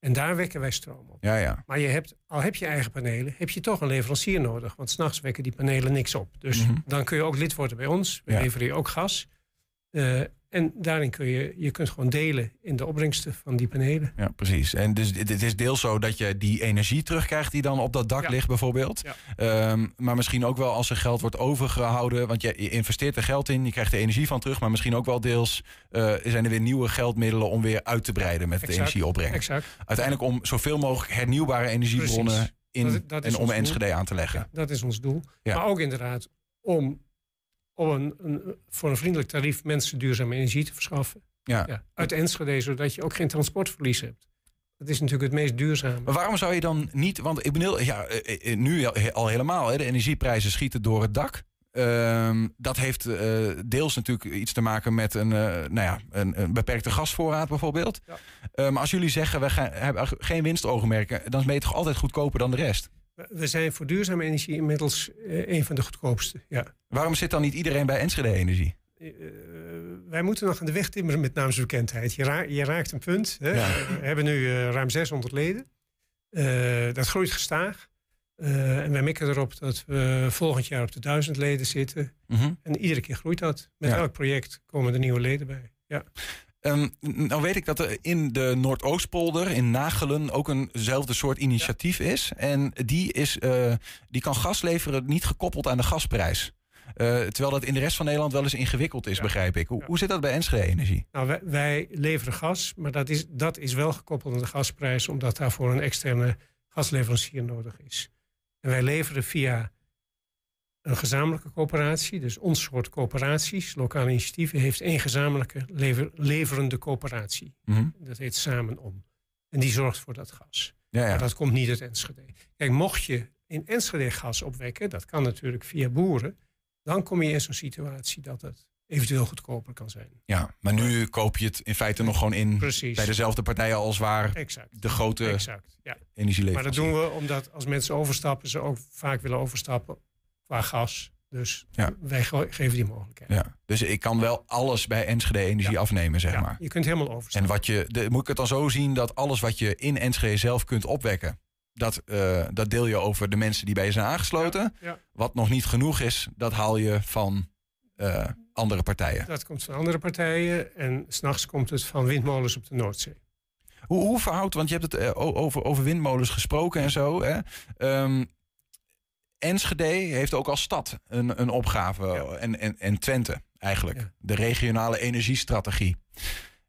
en daar wekken wij stroom op. Ja, ja. Maar je hebt, al heb je eigen panelen, heb je toch een leverancier nodig. Want s'nachts wekken die panelen niks op. Dus Mhm. dan kun je ook lid worden bij ons. We Ja. leveren je ook gas. Eh, en daarin kun je, je kunt gewoon delen in de opbrengsten van die panelen. Ja, precies. En dus het het is deels zo dat je die energie terugkrijgt die dan op dat dak Ja. ligt, bijvoorbeeld. Ja. Ehm, maar misschien ook wel als er geld wordt overgehouden. Want je, investeert er geld in, je krijgt er energie van terug. Maar misschien ook wel deels eh, zijn er weer nieuwe geldmiddelen om weer uit te breiden met de energieopbrengst. exact. Uiteindelijk om zoveel mogelijk hernieuwbare energiebronnen Precies. in Dat- dat is en om doel. Enschede aan te leggen. Dat is ons doel. Maar ook inderdaad om, om een, een, voor een vriendelijk tarief mensen duurzame energie te verschaffen. Ja. uit Enschede, zodat je ook geen transportverlies hebt. Dat is natuurlijk het meest duurzame. Maar waarom zou je dan niet, want ik bedoel, ja, eh, eh, nu al- al helemaal, hè, de energieprijzen schieten door het dak. Ehm, dat heeft eh, deels natuurlijk iets te maken met een, eh, nou ja, een, een beperkte gasvoorraad bijvoorbeeld. Eh, maar als jullie zeggen, we gaan, hebben geen winstoogmerken, dan ben je toch altijd goedkoper dan de rest? We- zijn voor duurzame energie inmiddels eh, een van de goedkoopste. Ja. Waarom zit dan niet iedereen bij Enschede Energie? Eh, wij moeten nog aan de weg timmeren met naamsbekendheid. Je, ra- je raakt een punt. Hè. Ja. We hebben nu eh, ruim 600 leden. Eh, dat groeit gestaag. Eh, en wij mikken erop dat we volgend jaar op de 1000 leden zitten. Mhm. En iedere keer groeit dat. Met Ja. elk project komen er nieuwe leden bij. Ja. Ehm, nou weet ik dat er in de Noordoostpolder, in Nagelen, ook eenzelfde soort initiatief is. En die, is, eh, die kan gas leveren niet gekoppeld aan de gasprijs. Eh, terwijl dat in de rest van Nederland wel eens ingewikkeld is, begrijp ik. Hoe, hoe zit dat bij Enschede Energie? Nou, wij, wij leveren gas, maar dat is, dat is wel gekoppeld aan de gasprijs, omdat daarvoor een externe gasleverancier nodig is. En wij leveren via een gezamenlijke coöperatie, dus ons soort coöperaties, lokale initiatieven, heeft één gezamenlijke lever- leverende coöperatie. Mhm. Dat heet Samen Om. En die zorgt voor dat gas. Ja, ja. Maar dat komt niet uit Enschede. Kijk, mocht je in Enschede gas opwekken, dat kan natuurlijk via boeren, dan kom je in zo'n situatie dat het eventueel goedkoper kan zijn. Ja, maar nu koop je het in feite nog gewoon in Precies. bij dezelfde partijen als waar Exact. de grote Exact, ja. Maar energieleverancier. dat doen we omdat als mensen overstappen, ze ook vaak willen overstappen qua gas. Dus Ja. wij ge- geven die mogelijkheid. Ja, dus ik kan wel alles bij Enschede Energie afnemen, zeg Ja, maar. je kunt helemaal overstappen. En wat je, de, moet ik het dan zo zien dat alles wat je in Enschede zelf kunt opwekken, dat, eh, dat deel je over de mensen die bij je zijn aangesloten. Wat nog niet genoeg is, dat haal je van eh, andere partijen. Dat komt van andere partijen en s'nachts komt het van windmolens op de Noordzee. Hoe, hoe verhoudt, want je hebt het eh, over, over windmolens gesproken en zo. Hè? Ehm, Enschede heeft ook als stad een, een opgave. En, en, en Twente eigenlijk. De regionale energiestrategie.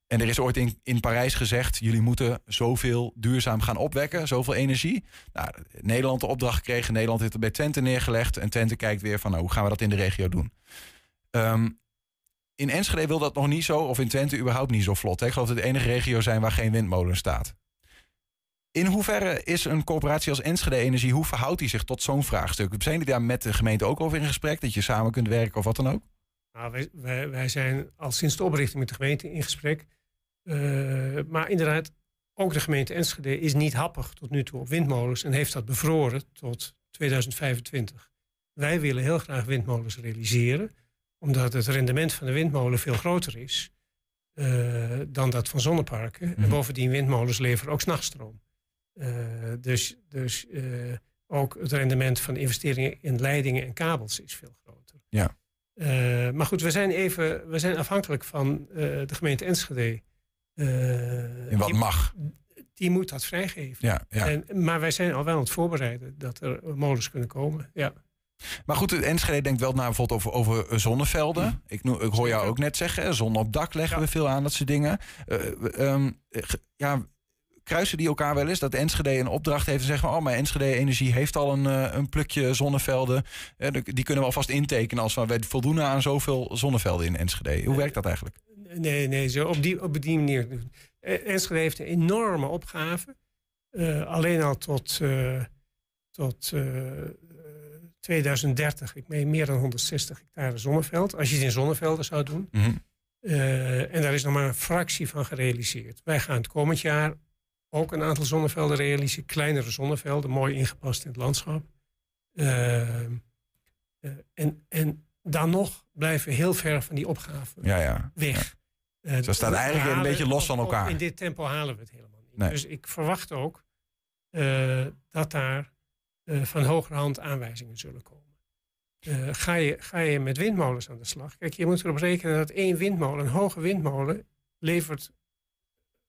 En er is ooit in, in Parijs gezegd: jullie moeten zoveel duurzaam gaan opwekken, zoveel energie. Nou, Nederland de opdracht gekregen, Nederland heeft het bij Twente neergelegd. En Twente kijkt weer van: nou, hoe gaan we dat in de regio doen? Ehm, in Enschede wil dat nog niet zo, of in Twente überhaupt niet zo vlot. Hè? Ik geloof dat het de enige regio zijn waar geen windmolen staat. In hoeverre is een corporatie als Enschede Energie, hoe verhoudt die zich tot zo'n vraagstuk? Zijn jullie daar met de gemeente ook over in gesprek, dat je samen kunt werken of wat dan ook? Nou, wij, wij, wij zijn al sinds de oprichting met de gemeente in gesprek. Eh, maar inderdaad, ook de gemeente Enschede is niet happig tot nu toe op windmolens en heeft dat bevroren tot 2025. Wij willen heel graag windmolens realiseren, omdat het rendement van de windmolen veel groter is eh, dan dat van zonneparken. En bovendien, windmolens leveren ook nachtstroom. Eh, dus dus eh, ook het rendement van investeringen in leidingen en kabels is veel groter. Ja. Eh, maar goed, we zijn even we zijn afhankelijk van de gemeente Enschede. In wat die- mag. Die moet dat vrijgeven. Ja, ja. En, maar wij zijn al wel aan het voorbereiden dat er molens kunnen komen. Ja. Maar goed, Enschede denkt wel na bijvoorbeeld over, over zonnevelden. Ik, noem- ik hoor jou ook net zeggen, zon op dak leggen we veel aan, dat soort dingen. Ge- ja, kruisen die elkaar wel eens? Dat Enschede een opdracht heeft en zeggen van... oh, maar Enschede Energie heeft al een, eh, een plukje zonnevelden. Eh, die kunnen we alvast intekenen als we wij voldoen aan zoveel zonnevelden in Enschede. Hoe werkt dat eigenlijk? Nee, nee, zo op die, op die manier. Eh, Enschede heeft een enorme opgave. Eh, alleen al tot, eh, tot eh, 2030, ik meen meer dan 160 hectare zonneveld. Als je het in zonnevelden zou doen. Mhm. Eh, en daar is nog maar een fractie van gerealiseerd. Wij gaan het komend jaar ook een aantal zonnevelden realiseren. Kleinere zonnevelden, mooi ingepast in het landschap. Eh, eh, en, en dan nog blijven we heel ver van die opgave Ja, ja. weg. Eh, Dus dat staat eigenlijk een beetje los van elkaar. In dit tempo halen we het helemaal niet. Nee. Dus ik verwacht ook eh, dat daar eh, van hogerhand aanwijzingen zullen komen. Eh, ga, je, ga je met windmolens aan de slag? Kijk, je moet erop rekenen dat één windmolen, een hoge windmolen, levert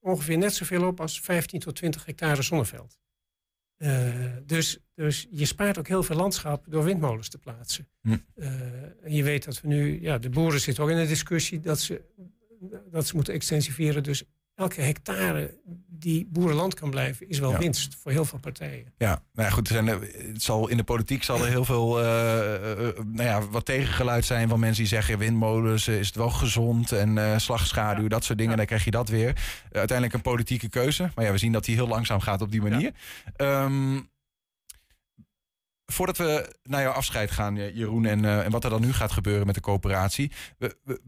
ongeveer net zoveel op als 15 tot 20 hectare zonneveld. Eh, dus, dus je spaart ook heel veel landschap door windmolens te plaatsen. Hm. Eh, en je weet dat we nu, ja, de boeren zitten ook in de discussie dat ze, dat ze moeten extensiveren. Dus elke hectare die boerenland kan blijven, is wel Ja. winst voor heel veel partijen. Ja, nou ja, goed. Er zijn, er- het zal, in de politiek zal er heel veel eh, eh, eh, nou ja, wat tegengeluid zijn van mensen die zeggen: windmolens eh, is het wel gezond en eh, slagschaduw, dat soort dingen. Dan krijg je dat weer. Eh, uiteindelijk een politieke keuze. Maar ja, we zien dat die heel langzaam gaat op die manier. Ehm, voordat we naar jouw afscheid gaan, eh, Jeroen, en, eh, en wat er dan nu gaat gebeuren met de coöperatie. We, we-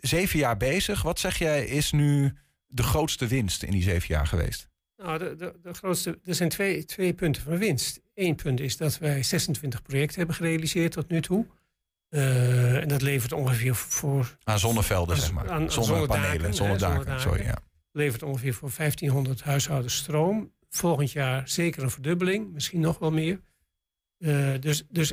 zeven jaar bezig. Wat zeg jij is nu de grootste winst in die zeven jaar geweest? Nou, de, de, de grootste, er zijn twee, twee punten van winst. Eén punt is dat wij 26 projecten hebben gerealiseerd tot nu toe. Eh, en dat levert ongeveer voor... Aan zonnevelden, aan- zeg maar. aan- aan Zonnepanelen, zonnedaken. sorry, ja. Levert ongeveer voor 1500 huishoudens stroom. Volgend jaar zeker een verdubbeling, misschien nog wel meer. Eh, dus, dus,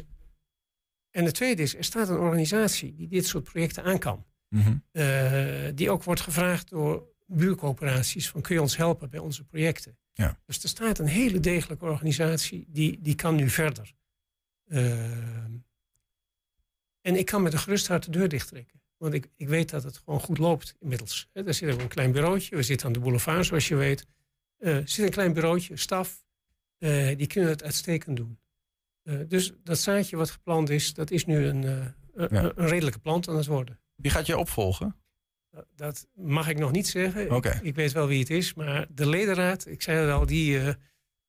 en de tweede is, er staat een organisatie die dit soort projecten aan kan. Mhm. Eh, die ook wordt gevraagd door buurcoöperaties van kun je ons helpen bij onze projecten. Ja. Dus er staat een hele degelijke organisatie die, die kan nu verder. Eh, En ik kan met een gerust hart de deur dichttrekken. Want ik, ik weet dat het gewoon goed loopt inmiddels. Hè, Daar zit ook een klein bureautje. We zitten aan de boulevard, zoals je weet. Eh, er zit een klein bureautje, staf. Eh, die kunnen het uitstekend doen. Eh, dus dat zaadje wat geplant is, dat is nu een, eh, een- Ja. een redelijke plant aan het worden. Wie gaat je opvolgen? Dat mag ik nog niet zeggen. Ik, ik weet wel wie het is. Maar de ledenraad, ik zei het al, die, eh,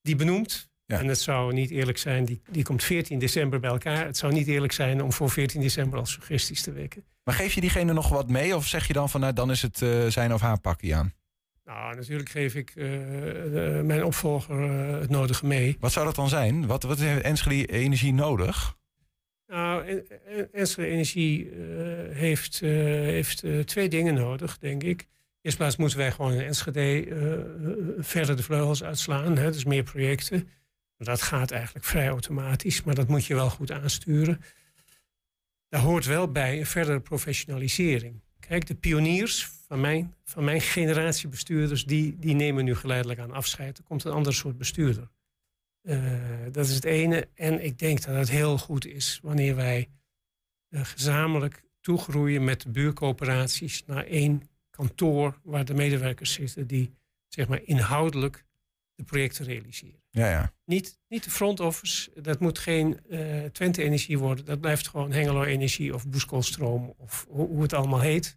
die benoemt. En het zou niet eerlijk zijn, die, die komt 14 december bij elkaar. Het zou niet eerlijk zijn om voor 14 december al suggesties te wekken. Maar geef je diegene nog wat mee? Of zeg je dan van, nou, dan is het eh, zijn of haar pakje aan? Nou, natuurlijk geef ik eh, de- mijn opvolger het nodige mee. Wat zou dat dan zijn? Wat, wat heeft Enschede Energie nodig? Nou, En- En- Enschede Energie eh, heeft, eh, heeft eh, twee dingen nodig, denk ik. Eerst plaats moeten wij gewoon in Enschede verder de vleugels uitslaan. Hè, dus meer projecten. Dat gaat eigenlijk vrij automatisch, maar dat moet je wel goed aansturen. Daar hoort wel bij een verdere professionalisering. Kijk, de pioniers van mijn, van mijn generatie bestuurders, die, die nemen nu geleidelijk aan afscheid. Er komt een ander soort bestuurder. Eh, dat is het ene. En ik denk dat het heel goed is wanneer wij eh, gezamenlijk toegroeien met de buurcoöperaties naar één kantoor waar de medewerkers zitten die zeg maar inhoudelijk de projecten realiseren. Ja, ja. Niet, niet de front office, dat moet geen eh, Twente Energie worden. Dat blijft gewoon Hengelo Energie of Boeskolstroom of hoe, hoe het allemaal heet.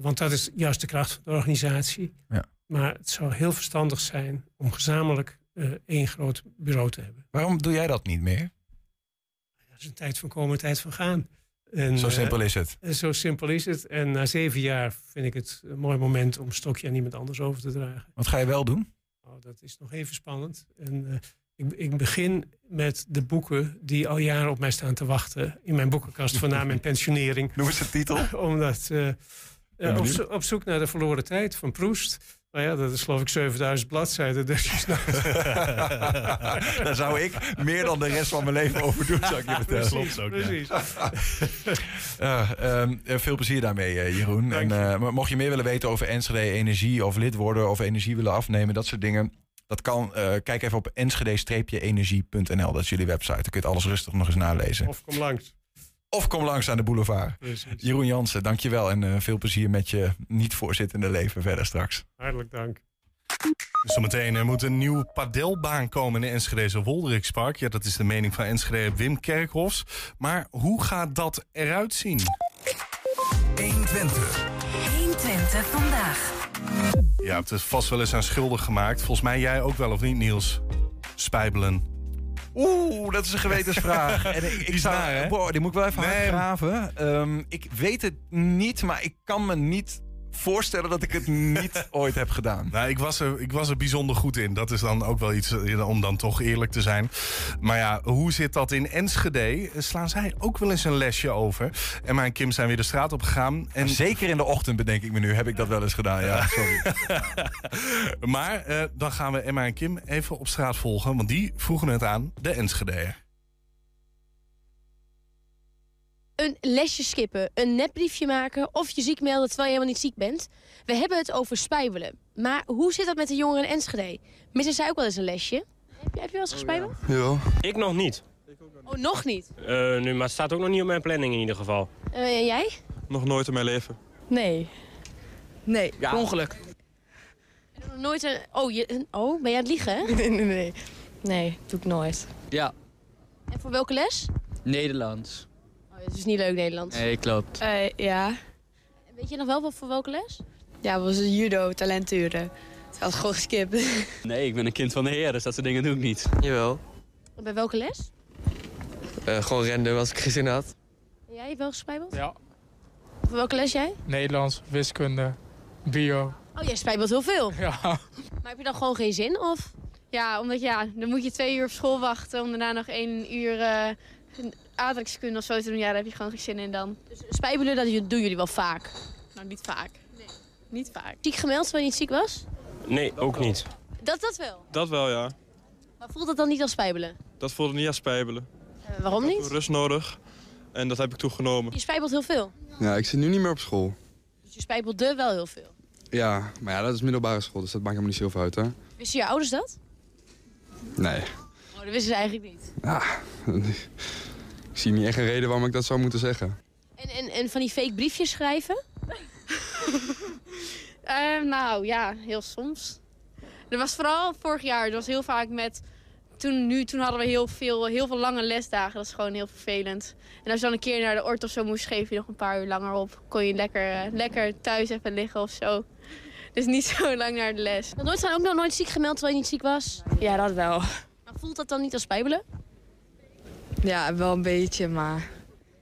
Want dat is juist de kracht van de organisatie. Ja. Maar het zou heel verstandig zijn om gezamenlijk eh, één groot bureau te hebben. Waarom doe jij dat niet meer? Dat is een tijd van komen, een tijd van gaan. En, Zo eh, simpel is het. en zo simpel is het. En na zeven jaar vind ik het een mooi moment om een stokje aan iemand anders over te dragen. Wat ga je wel doen? Oh, dat is nog even spannend. En, eh, ik, ik begin met de boeken die al jaren op mij staan te wachten. In mijn boekenkast voor na mijn pensionering. Noem eens de titel. Omdat eh, eh, op, zo- op zoek naar de verloren tijd van Proest. Nou ja, dat is geloof ik 7000 bladzijden. Dus. Daar zou ik meer dan de rest van mijn leven over doen, zou ik je vertellen. Precies, precies. Eh, ehm, eh, veel plezier daarmee, eh, Jeroen. En, eh, mocht je meer willen weten over Enschede Energie of lid worden of energie willen afnemen, dat soort dingen. Dat kan. eh, kijk even op enschede-energie.nl. Dat is jullie website. Dan kun je alles rustig nog eens nalezen. Of kom langs. Of kom langs aan de boulevard. Precies. Jeroen Jansen, dankjewel. En eh, veel plezier met je niet-voorzittende leven verder straks. Hartelijk dank. Zometeen er moet een nieuw padelbaan komen in de Enschedeze Wolderikspark. Ja, dat is de mening van Enschede Wim Kerkhofs. Maar hoe gaat dat eruit zien? 120 vandaag. Ja, het is vast wel eens aan schuldig gemaakt. Volgens mij jij ook wel, of niet, Niels? Spijbelen. Oeh, dat is een gewetensvraag. en ik, ik naar? Boah, die moet ik wel even hard Nee. graven. Ehm, ik weet het niet, maar ik kan me niet voorstellen dat ik het niet ooit heb gedaan. Nou, ik was, er, ik was er bijzonder goed in. Dat is dan ook wel iets eh, om dan toch eerlijk te zijn. Maar ja, hoe zit dat in Enschede? Slaan zij ook wel eens een lesje over? Emma en Kim zijn weer de straat op gegaan. En... Zeker in de ochtend, bedenk ik me nu, heb ik dat wel eens gedaan. Ja, sorry. maar eh, dan gaan we Emma en Kim even op straat volgen. Want die vroegen het aan de Enschedeër. Een lesje skippen, een nepbriefje maken of je ziek melden terwijl je helemaal niet ziek bent. We hebben het over spijbelen. Maar hoe zit dat met de jongeren in Enschede? Missen zij ook wel eens een lesje? Heb, je- heb je wel eens gespijbeld? Ja. Ik nog niet. Oh, nog niet. Eh, nu, maar het staat ook nog niet op mijn planning in ieder geval. Eh, en jij? Nog nooit in mijn leven. Nee. Nee, Ja. ongeluk. Nog Nooit een... Oh, je... oh, ben je aan het liegen, hè? Nee, nee, nee. Nee, doe ik nooit. Ja, En voor welke les? Nederlands. Het is niet leuk Nederlands. Nee, klopt. ja. Weet je nog wel wat voor welke les? Ja, was een judo, talenturen. Het had gewoon geskipt. Nee, ik ben een kind van de heer, dus dat soort dingen doe ik niet. Jawel. Bij welke les? Eh, gewoon random als ik geen zin had. En jij wel gespijbeld? Ja, Voor welke les jij? Nederlands, wiskunde, bio. Oh, jij spijbelt heel veel. Ja. Maar heb je dan gewoon geen zin, of? Ja, omdat ja, dan moet je twee uur op school wachten om daarna nog één uur uh, aardrijkskunde of zo te doen. Ja, daar heb je gewoon geen zin in dan. Dus spijbelen, dat doen jullie wel vaak? Nou, niet vaak. Nee. Niet vaak. Ziek gemeld terwijl je niet ziek was? Nee, ook niet. Dat, dat wel. Dat wel, ja. Maar voelt dat dan niet als spijbelen? Dat voelde niet als spijbelen. Eh, waarom Ik heb niet? rust nodig en dat heb ik toegenomen. Je spijbelt heel veel. Ja, ik zit nu niet meer op school. Dus je spijbelde wel heel veel. Ja, maar ja, dat is middelbare school, dus dat maakt helemaal niet zoveel uit, hè? Wisten je ouders dat? Nee. Oh, dat wisten ze eigenlijk niet. Ja, zie niet echt een reden waarom ik dat zou moeten zeggen. En, en, en van die fake briefjes schrijven? Eh, nou ja, heel soms. Er was vooral vorig jaar, er was heel vaak met... Toen, nu, toen hadden we heel veel, heel veel lange lesdagen. Dat is gewoon heel vervelend. En als je dan een keer naar de ort of zo moest, schreef je nog een paar uur langer op. Kon je lekker, eh, lekker thuis even liggen of zo. Dus niet zo lang naar de les. Nooit zijn ook nog nooit ziek gemeld terwijl je niet ziek was? Ja, dat wel. Maar voelt dat dan niet als spijbelen? Ja, wel een beetje, maar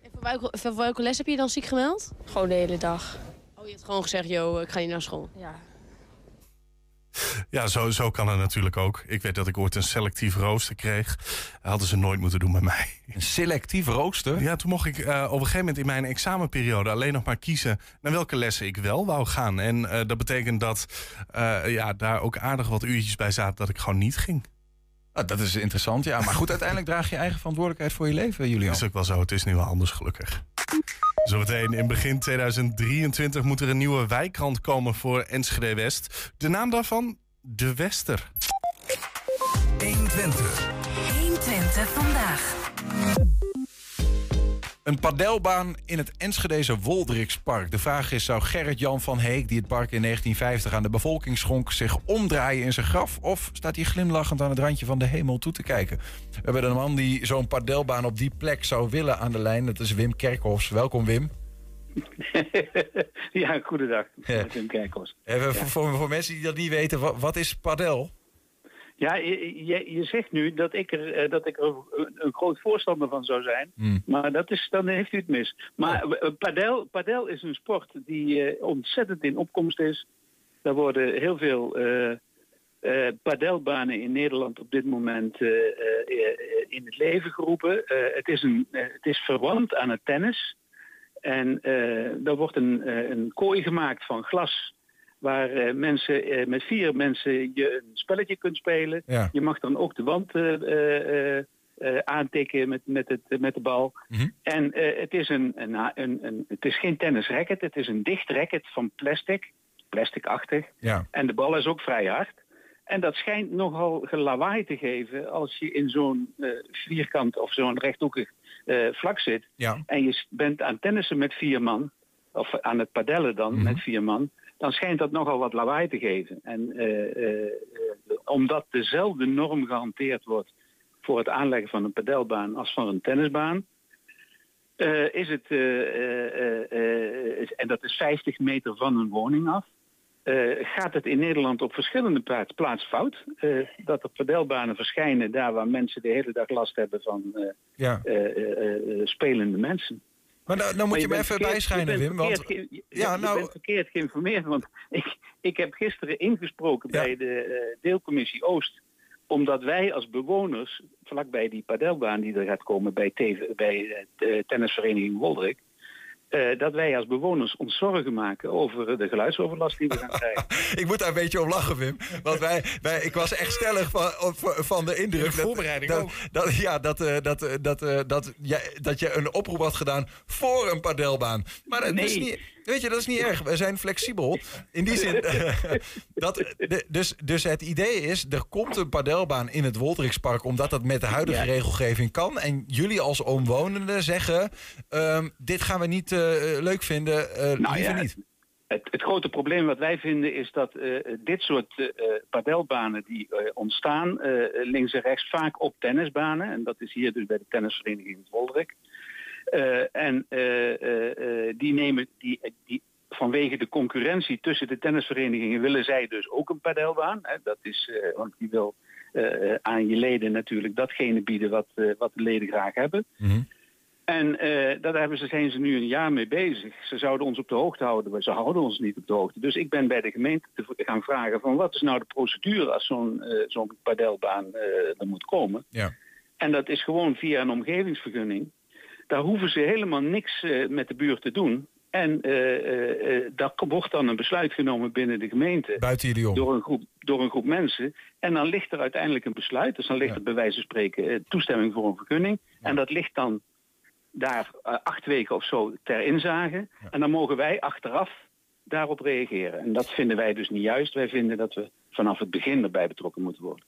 En voor welke, voor welke les heb je dan ziek gemeld? gewoon de hele dag. Oh, je hebt gewoon gezegd, yo, ik ga niet naar school. Ja. Ja, zo, zo kan het natuurlijk ook. Ik weet dat ik ooit een selectief rooster kreeg. Hadden ze nooit moeten doen bij mij. Een selectief rooster? Ja, toen mocht ik eh, op een gegeven moment in mijn examenperiode alleen nog maar kiezen naar welke lessen ik wel wou gaan. En eh, dat betekent dat eh, ja, daar ook aardig wat uurtjes bij zaten dat ik gewoon niet ging. Ah, dat is interessant, ja. Maar goed, uiteindelijk draag je eigen verantwoordelijkheid voor je leven, Julian. Dat is ook wel zo. Het is nu wel anders, gelukkig. Zometeen in begin 2023 moet er een nieuwe wijkrand komen voor Enschede West. De naam daarvan? De Wester. 120. 120 vandaag. Een padelbaan in het Enschedeze Woldrikspark. De vraag is, zou Gerrit-Jan van Heek, die het park in 1950 aan de bevolking schonk... zich omdraaien in zijn graf? Of staat hij glimlachend aan het randje van de hemel toe te kijken? We hebben een man die zo'n padelbaan op die plek zou willen aan de lijn. Dat is Wim Kerkhoffs. Welkom, Wim. ja, goedendag. Ja. Tim Kerkhoffs. Even voor, voor mensen die dat niet weten, wat, wat is padel? Ja, je, je, je zegt nu dat ik er, eh, dat ik er een, groot voorstander van zou zijn. Hmm. Maar dat is, dan heeft u het mis. Maar Oh. eh, padel, padel is een sport die eh, ontzettend in opkomst is. Er worden heel veel padelbanen in Nederland op dit moment in het leven geroepen. Het, is een, het is verwant aan het tennis. En er wordt een, een kooi gemaakt van glas waar eh, mensen, eh, met vier mensen je een spelletje kunt spelen. Ja. Je mag dan ook de wand eh, aantikken met, met, het, met de bal. En eh, het, is een, een, een, een, het is geen tennisracket, het is een dicht racket van plastic, plasticachtig. Ja. En de bal is ook vrij hard. En dat schijnt nogal gelawaai te geven als je in zo'n vierkant of zo'n rechthoekig vlak zit. Ja. En je bent aan tennissen met vier man, of aan het padellen dan met vier man. Dan schijnt dat nogal wat lawaai te geven. En eh, eh, omdat dezelfde norm gehanteerd wordt voor het aanleggen van een padelbaan als van een tennisbaan. eh, is het, en dat is 50 meter van een woning af, gaat het in Nederland op verschillende plaats, plaats fout. Dat er padelbanen verschijnen daar waar mensen de hele dag last hebben van Ja. spelende mensen. Maar nou, nou moet je, me even verkeerd- bijschijnen, Wim. Want, ge- je- ja, nou- bent verkeerd geïnformeerd. Want ik, ik heb gisteren ingesproken bij de eh, deelcommissie Oost omdat wij als bewoners, vlakbij die padelbaan die er gaat komen bij, TV, bij eh, de tennisvereniging Woldrik... eh, dat wij als bewoners ons zorgen maken over de geluidsoverlast die we gaan krijgen. ik moet daar een beetje om lachen, Wim. Want wij, wij, ik was echt stellig van, van de indruk. dat- voorbereiding dat, ook. Dat, ja, dat, eh, dat, eh, dat, eh, dat, jij- dat je een oproep had gedaan voor een padelbaan. Maar dat is niet, weet je, dat is niet erg. We zijn flexibel. In die zin, dat, dus, dus het idee is, er komt een padelbaan in het Woldrikspark... omdat dat met de huidige Ja. regelgeving kan. En jullie als omwonenden zeggen... ehm, dit gaan we niet eh, leuk vinden, Nou liever ja, niet. Het, het grote probleem wat wij vinden is dat eh, dit soort eh, padelbanen die ontstaan links en rechts vaak op tennisbanen. En dat is hier dus bij de tennisvereniging in Woldrik. Eh, en eh, eh, die nemen die, die vanwege de concurrentie tussen de tennisverenigingen willen zij dus ook een padelbaan. Hè. Dat is, want die wil aan je leden natuurlijk datgene bieden wat, wat de leden graag hebben. En eh, daar hebben ze, zijn ze nu een jaar mee bezig. Ze zouden ons op de hoogte houden, maar ze houden ons niet op de hoogte. Dus ik ben bij de gemeente te gaan vragen van wat is nou de procedure als zo'n zo'n padelbaan eh, er moet komen. Ja. En dat is gewoon via een omgevingsvergunning. Daar hoeven ze helemaal niks eh, met de buurt te doen. En eh, daar wordt dan een besluit genomen binnen de gemeente. Buiten jullie om. Door een groep, door een groep mensen. En dan ligt er uiteindelijk een besluit. Dus dan ligt er bij wijze van spreken toestemming voor een vergunning. En dat ligt dan daar acht weken of zo ter inzage. En dan mogen wij achteraf daarop reageren. En dat vinden wij dus niet juist. Wij vinden dat we vanaf het begin erbij betrokken moeten worden.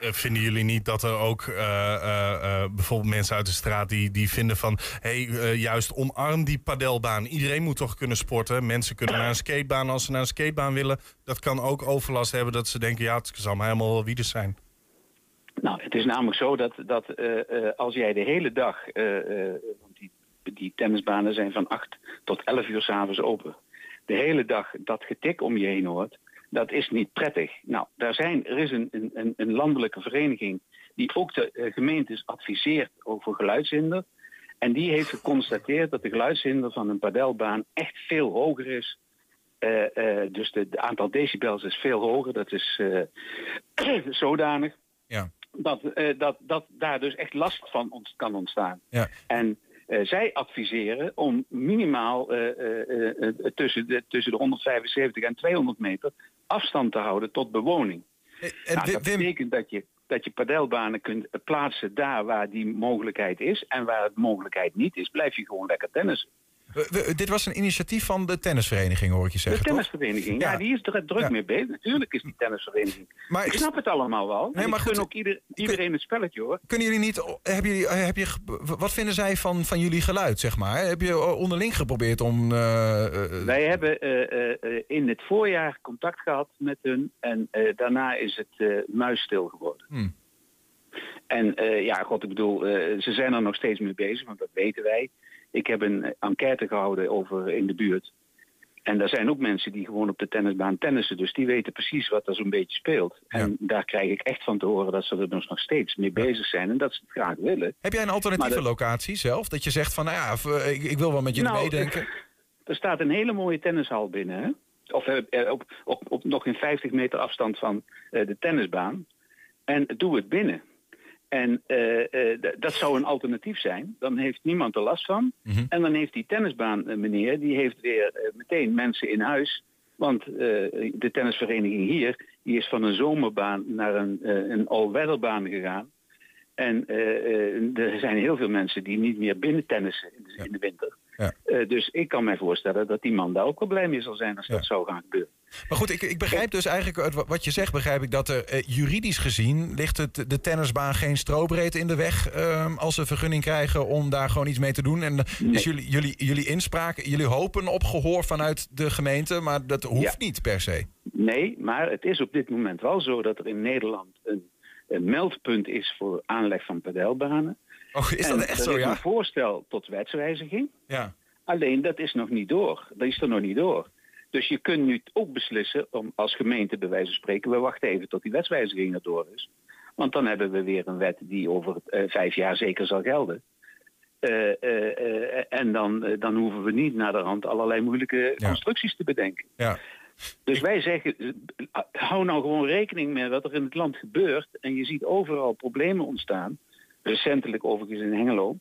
Eh, vinden jullie niet dat er ook eh, eh, bijvoorbeeld mensen uit de straat die, die vinden van... hé, hey, juist omarm die padelbaan. Iedereen moet toch kunnen sporten. Mensen kunnen naar een skatebaan als ze naar een skatebaan willen. Dat kan ook overlast hebben dat ze denken... ja, het zal maar helemaal wel wie zijn. Nou, het is namelijk zo dat, dat als jij de hele dag, die, die tennisbanen zijn van 8 tot 11 uur s'avonds open, de hele dag dat getik om je heen hoort, dat is niet prettig. Nou, daar zijn, er is een, een, een landelijke vereniging die ook de eh, gemeentes adviseert over geluidshinder. En die heeft geconstateerd dat de geluidshinder van een padelbaan echt veel hoger is. Eh, eh, dus het aantal decibels is veel hoger. Dat is zodanig Ja. dat, dat, dat daar dus echt last van ons kan ontstaan. Ja. En eh, zij adviseren om minimaal eh, eh, tussen, de, tussen de 175 en 200 meter afstand te houden tot bewoning. Nou, dat betekent dat je, dat je padelbanen kunt plaatsen daar waar die mogelijkheid is. En waar het mogelijkheid niet is, blijf je gewoon lekker tennissen. We- we- dit was een initiatief van de tennisvereniging, hoor ik je De zeggen, toch? tennisvereniging, ja, die is er druk mee bezig. Natuurlijk is die tennisvereniging. Maar ik snap het allemaal wel. Nee, maar gun goed, ook ieder, iedereen het spelletje hoor. Kunnen jullie niet, hebben jullie, heb je, wat vinden zij van, van jullie geluid, zeg maar? Heb je onderling geprobeerd om... eh, eh, Wij hebben eh, eh, eh, in het voorjaar contact gehad met hun en eh, daarna is het eh muisstil geworden. Hmm. En eh, ja, god, ik bedoel, eh, ze zijn er nog steeds mee bezig, want dat weten wij. Ik heb een eh, enquête gehouden over in de buurt. En daar zijn ook mensen die gewoon op de tennisbaan tennissen. Dus die weten precies wat er zo'n beetje speelt. En daar krijg ik echt van te horen dat ze er dus nog steeds mee bezig zijn. En dat ze het graag willen. Heb jij een alternatieve dat- locatie zelf? Dat je zegt van, nou ja, v- ik, ik wil wel met jullie Nou, meedenken. Er staat een hele mooie tennishal binnen. Hè? Of eh, eh, op, op, op nog in 50 meter afstand van eh, de tennisbaan. En doe het binnen. En d- dat zou een alternatief zijn. Dan heeft niemand er last van. Mhm. En dan heeft die tennisbaan eh, meneer, die heeft weer meteen mensen in huis. Want de tennisvereniging hier, die is van een zomerbaan naar een, een all-weatherbaan gegaan. En er zijn heel veel mensen die niet meer binnen tennissen in de, in de winter. Ja. Eh, dus ik kan mij voorstellen dat die man daar ook wel blij mee zal zijn als dat zou gaan gebeuren. Maar goed, ik, ik begrijp dus eigenlijk, wat je zegt, begrijp ik dat er eh, juridisch gezien ligt het, de tennisbaan geen strobreedte in de weg ehm, als ze vergunning krijgen om daar gewoon iets mee te doen. En eh, is jullie, jullie, jullie inspraak, jullie hopen op gehoor vanuit de gemeente, maar dat hoeft niet per se. Nee, maar het is op dit moment wel zo dat er in Nederland een, een meldpunt is voor aanleg van padelbanen. Oh, is dat echt zo, is ja? een voorstel tot wetswijziging. Ja. Alleen dat is nog niet door. Dat is er nog niet door. Dus je kunt nu ook beslissen om als gemeente bij wijze van spreken, we wachten even tot die wetswijziging er door is. Want dan hebben we weer een wet die over eh, vijf jaar zeker zal gelden. Eh, eh, en dan, dan hoeven we niet naar de hand allerlei moeilijke constructies te bedenken. Ja. Dus wij zeggen, hou nou gewoon rekening met wat er in het land gebeurt. En je ziet overal problemen ontstaan. Recentelijk overigens in Hengelo.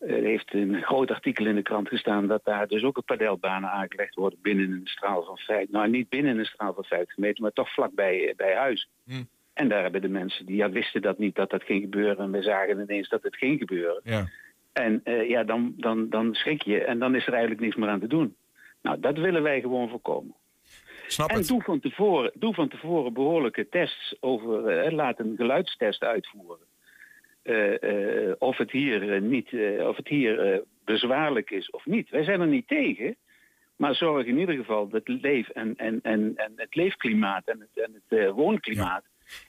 Er heeft een groot artikel in de krant gestaan dat daar dus ook een padelbanen aangelegd worden binnen een straal van 50, nou niet binnen een straal van 50 meter, maar toch vlakbij eh, bij huis. Hm. En daar hebben de mensen die ja, wisten dat niet dat dat ging gebeuren en we zagen ineens dat het ging gebeuren. Ja. En eh, ja, dan, dan, dan schrik je en dan is er eigenlijk niks meer aan te doen. Nou, dat willen wij gewoon voorkomen. Snap en Doe, van tevoren, doe van tevoren behoorlijke tests over, eh, laat een geluidstest uitvoeren. Eh, eh, of het hier, eh, niet, of het hier bezwaarlijk is of niet. Wij zijn er niet tegen. Maar zorg in ieder geval dat het leef en, en, en, en het leefklimaat en het, en het woonklimaat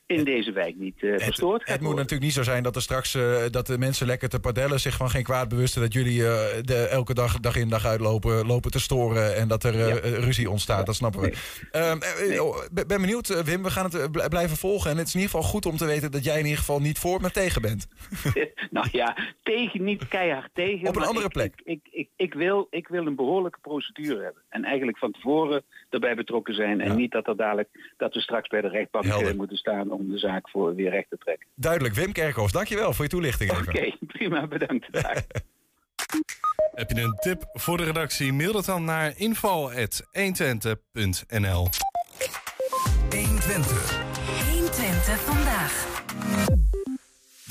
in deze wijk niet eh, verstoord Het moet natuurlijk niet zo zijn dat er straks eh, dat de mensen lekker te padellen zich van geen kwaad bewusten dat jullie eh, de, elke dag, dag in dag uit lopen, lopen te storen en dat er ruzie ontstaat. Dat snappen we. Ehm, eh, oh, ben ben benieuwd, Wim. We gaan het bl- blijven volgen. En het is in ieder geval goed om te weten dat jij in ieder geval niet voor, maar tegen bent. nou ja, tegen, niet keihard tegen. Op een andere ik- plek. Ik, ik, ik, wil, ik wil een behoorlijke procedure hebben. En eigenlijk van tevoren erbij betrokken zijn. En niet dat, er dadelijk, dat we straks bij de rechtbank moeten staan om de zaak voor weer recht te trekken. Duidelijk. Wim Kerkhoff, dankjewel voor je toelichting. even. Oké, prima, bedankt. Heb je een tip voor de redactie? Mail dat dan naar info.120.nl 120. 120 vandaag.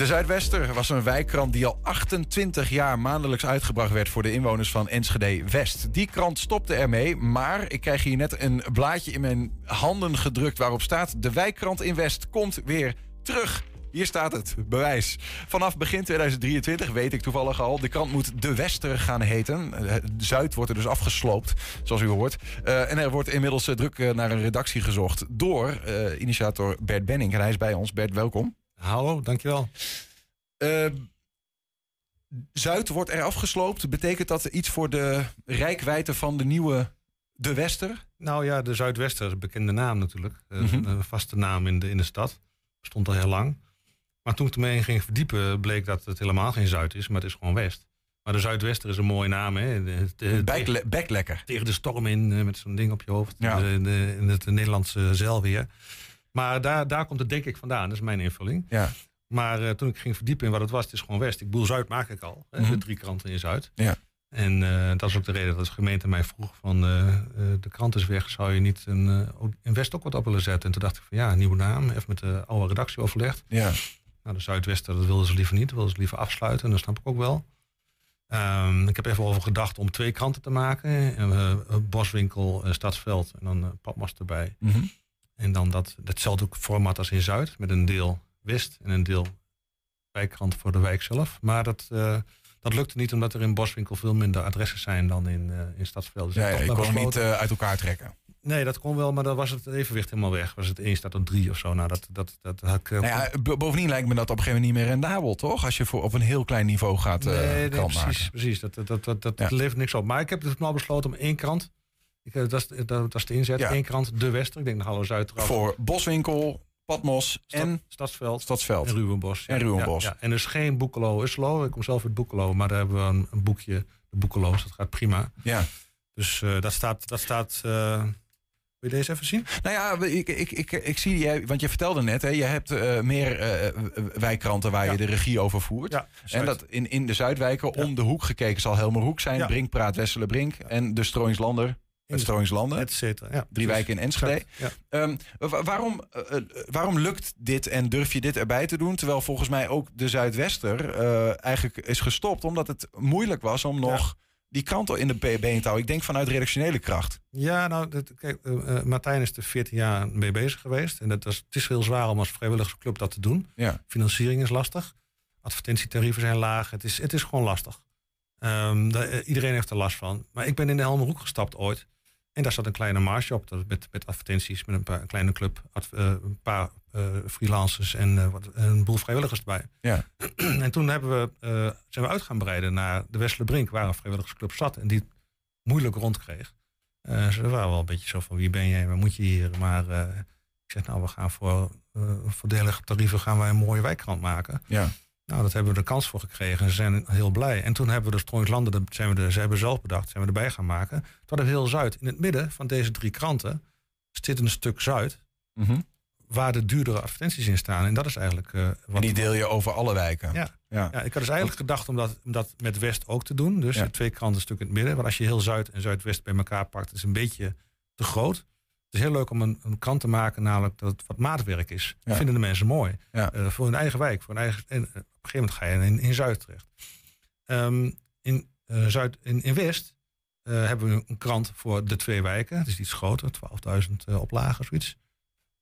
De Zuidwester was een wijkkrant die al 28 jaar maandelijks uitgebracht werd voor de inwoners van Enschede West. Die krant stopte ermee, maar ik krijg hier net een blaadje in mijn handen gedrukt waarop staat: De wijkkrant in West komt weer terug. Hier staat het, bewijs. Vanaf begin 2023, weet ik toevallig al, de krant moet De Wester gaan heten. Eh, Zuid wordt er dus afgesloopt, zoals u hoort. Eh, en er wordt inmiddels eh, druk naar een redactie gezocht door initiator Bert Benning. En hij is bij ons. Bert, welkom. Hallo, dankjewel. Eh, Zuid wordt er afgesloopt. Betekent dat iets voor de rijkwijde van de nieuwe De Wester? Nou ja, de Zuidwester is een bekende naam natuurlijk. Eh, Mhm. Een vaste naam in de, in de stad. Bestond al heel lang. Maar toen ik ermee ging verdiepen, bleek dat het helemaal geen Zuid is, maar het is gewoon West. Maar de Zuidwester is een mooie naam, hè? Bek- Beklekker. Tegen de storm in, eh, met zo'n ding op je hoofd. Ja. In het Nederlandse zeilweer. Maar daar, daar komt het denk ik vandaan, dat is mijn invulling. Ja. Maar eh, toen ik ging verdiepen in wat het was, het is gewoon West. Ik bedoel, Zuid maak ik al. hè, Mhm. De drie kranten in Zuid. Ja. En eh, dat is ook de reden dat de gemeente mij vroeg van eh, de krant is weg, zou je niet een, in West ook wat op willen zetten? En toen dacht ik van ja, een nieuwe naam, even met de oude redactie overlegd. Ja. Nou, de Zuidwester, dat wilden ze liever niet, dat wilden ze liever afsluiten, en dat snap ik ook wel. Ehm, ik heb even over gedacht om twee kranten te maken. Boswinkel, Stadsveld en dan Padmast erbij. Mhm. En dan dat, datzelfde format als in Zuid, met een deel West en een deel wijkkrant voor de wijk zelf. Maar dat, eh, dat lukte niet omdat er in Boswinkel veel minder adressen zijn dan in, eh, in Stadsveld. Dus Ja, ik ja, kon hem niet eh, uit elkaar trekken. Nee, dat kon wel, maar dan was het evenwicht helemaal weg. Was het één staat op drie of zo. Nou, dat, dat, dat had ik... Nou ja, bovendien lijkt me dat op een gegeven moment niet meer rendabel, toch? Als je voor op een heel klein niveau gaat Nee, nee, precies. maken. precies. Dat, dat, dat, dat, dat Ja. levert niks op. Maar ik heb dus nou besloten om één krant. Ik, dat, is, dat, dat is de inzet. Ja. Eén krant, De Wester. Ik denk de Hallo Zuid eraf. Voor Boswinkel, Padmos en Stadsveld. Stadsveld. En Ruwenbos. En Ruwenbos. Ja, ja. En dus geen Boekelo Uslo. Ik kom zelf uit Boekelo. Maar daar hebben we een, een boekje. De Boekeloos. Dat gaat prima. Ja. Dus eh, dat staat... Dat staat eh, wil je deze even zien? Nou ja, ik, ik, ik, ik zie jij, want je vertelde net, hè, je hebt eh, meer eh, wijkkranten waar je de regie over voert. Ja, en dat in, in de Zuidwijken om de hoek gekeken zal Helmerhoek zijn, Ja. Brinkpraat, Wesselenbrink en de Strooingslander. Het Strooingslanden. Et cetera. Ja, Drie wijken in Enschede. Exact, ja. Ehm, wa- waarom, eh, eh, waarom lukt dit en durf je dit erbij te doen? Terwijl volgens mij ook de Zuidwester eh, eigenlijk is gestopt. Omdat het moeilijk was om nog die krant in de be- been te houden. Ik denk vanuit redactionele kracht. Ja, nou, dat, kijk, Martijn is er 14 jaar mee bezig geweest. En dat was, het is heel zwaar om als vrijwilligersclub dat te doen. Financiering is lastig. Advertentietarieven zijn laag. Het is, het is gewoon lastig. Ehm, eh, iedereen heeft er last van. Maar ik ben in de Helmerhoek gestapt ooit. En daar zat een kleine marge op. Dat met, met advertenties, met een, paar, een kleine club. adv- eh, een paar eh, freelancers en eh, wat, een boel vrijwilligers erbij. Ja. en toen hebben we, zijn we uit gaan breiden naar de Westelenbrink, waar een vrijwilligersclub zat. En die het moeilijk rondkreeg. Ze waren wel een beetje zo van wie ben jij, waar moet je hier? Maar ik zeg nou, we gaan voor voordelige tarieven gaan wij een mooie wijkkrant maken. Ja. Nou, dat hebben we de kans voor gekregen en ze zijn heel blij. En toen hebben we de Strooingslanden, dat zijn we de, ze hebben zelf bedacht, zijn we erbij gaan maken. Hadden we heel Zuid. In het midden van deze drie kranten zit een stuk Zuid, Mhm. waar de duurdere advertenties in staan. En dat is eigenlijk... eh, wat En die deel je over alle wijken. ja. Ja. Ja. ik had dus eigenlijk gedacht om dat, om dat met West ook te doen. Dus Ja. twee kranten een stuk in het midden. Want als je heel Zuid en Zuidwest bij elkaar pakt, is het een beetje te groot. Het is heel leuk om een, een krant te maken, namelijk dat het wat maatwerk is. Dat Ja. vinden de mensen mooi. Ja. Eh, voor hun eigen wijk. Voor hun eigen, en eh, op een gegeven moment ga je in, in Zuid terecht. Ehm, in, eh, Zuid, in, in West hebben we een krant voor de twee wijken. Het is iets groter, 12.000 eh, oplagen, zoiets.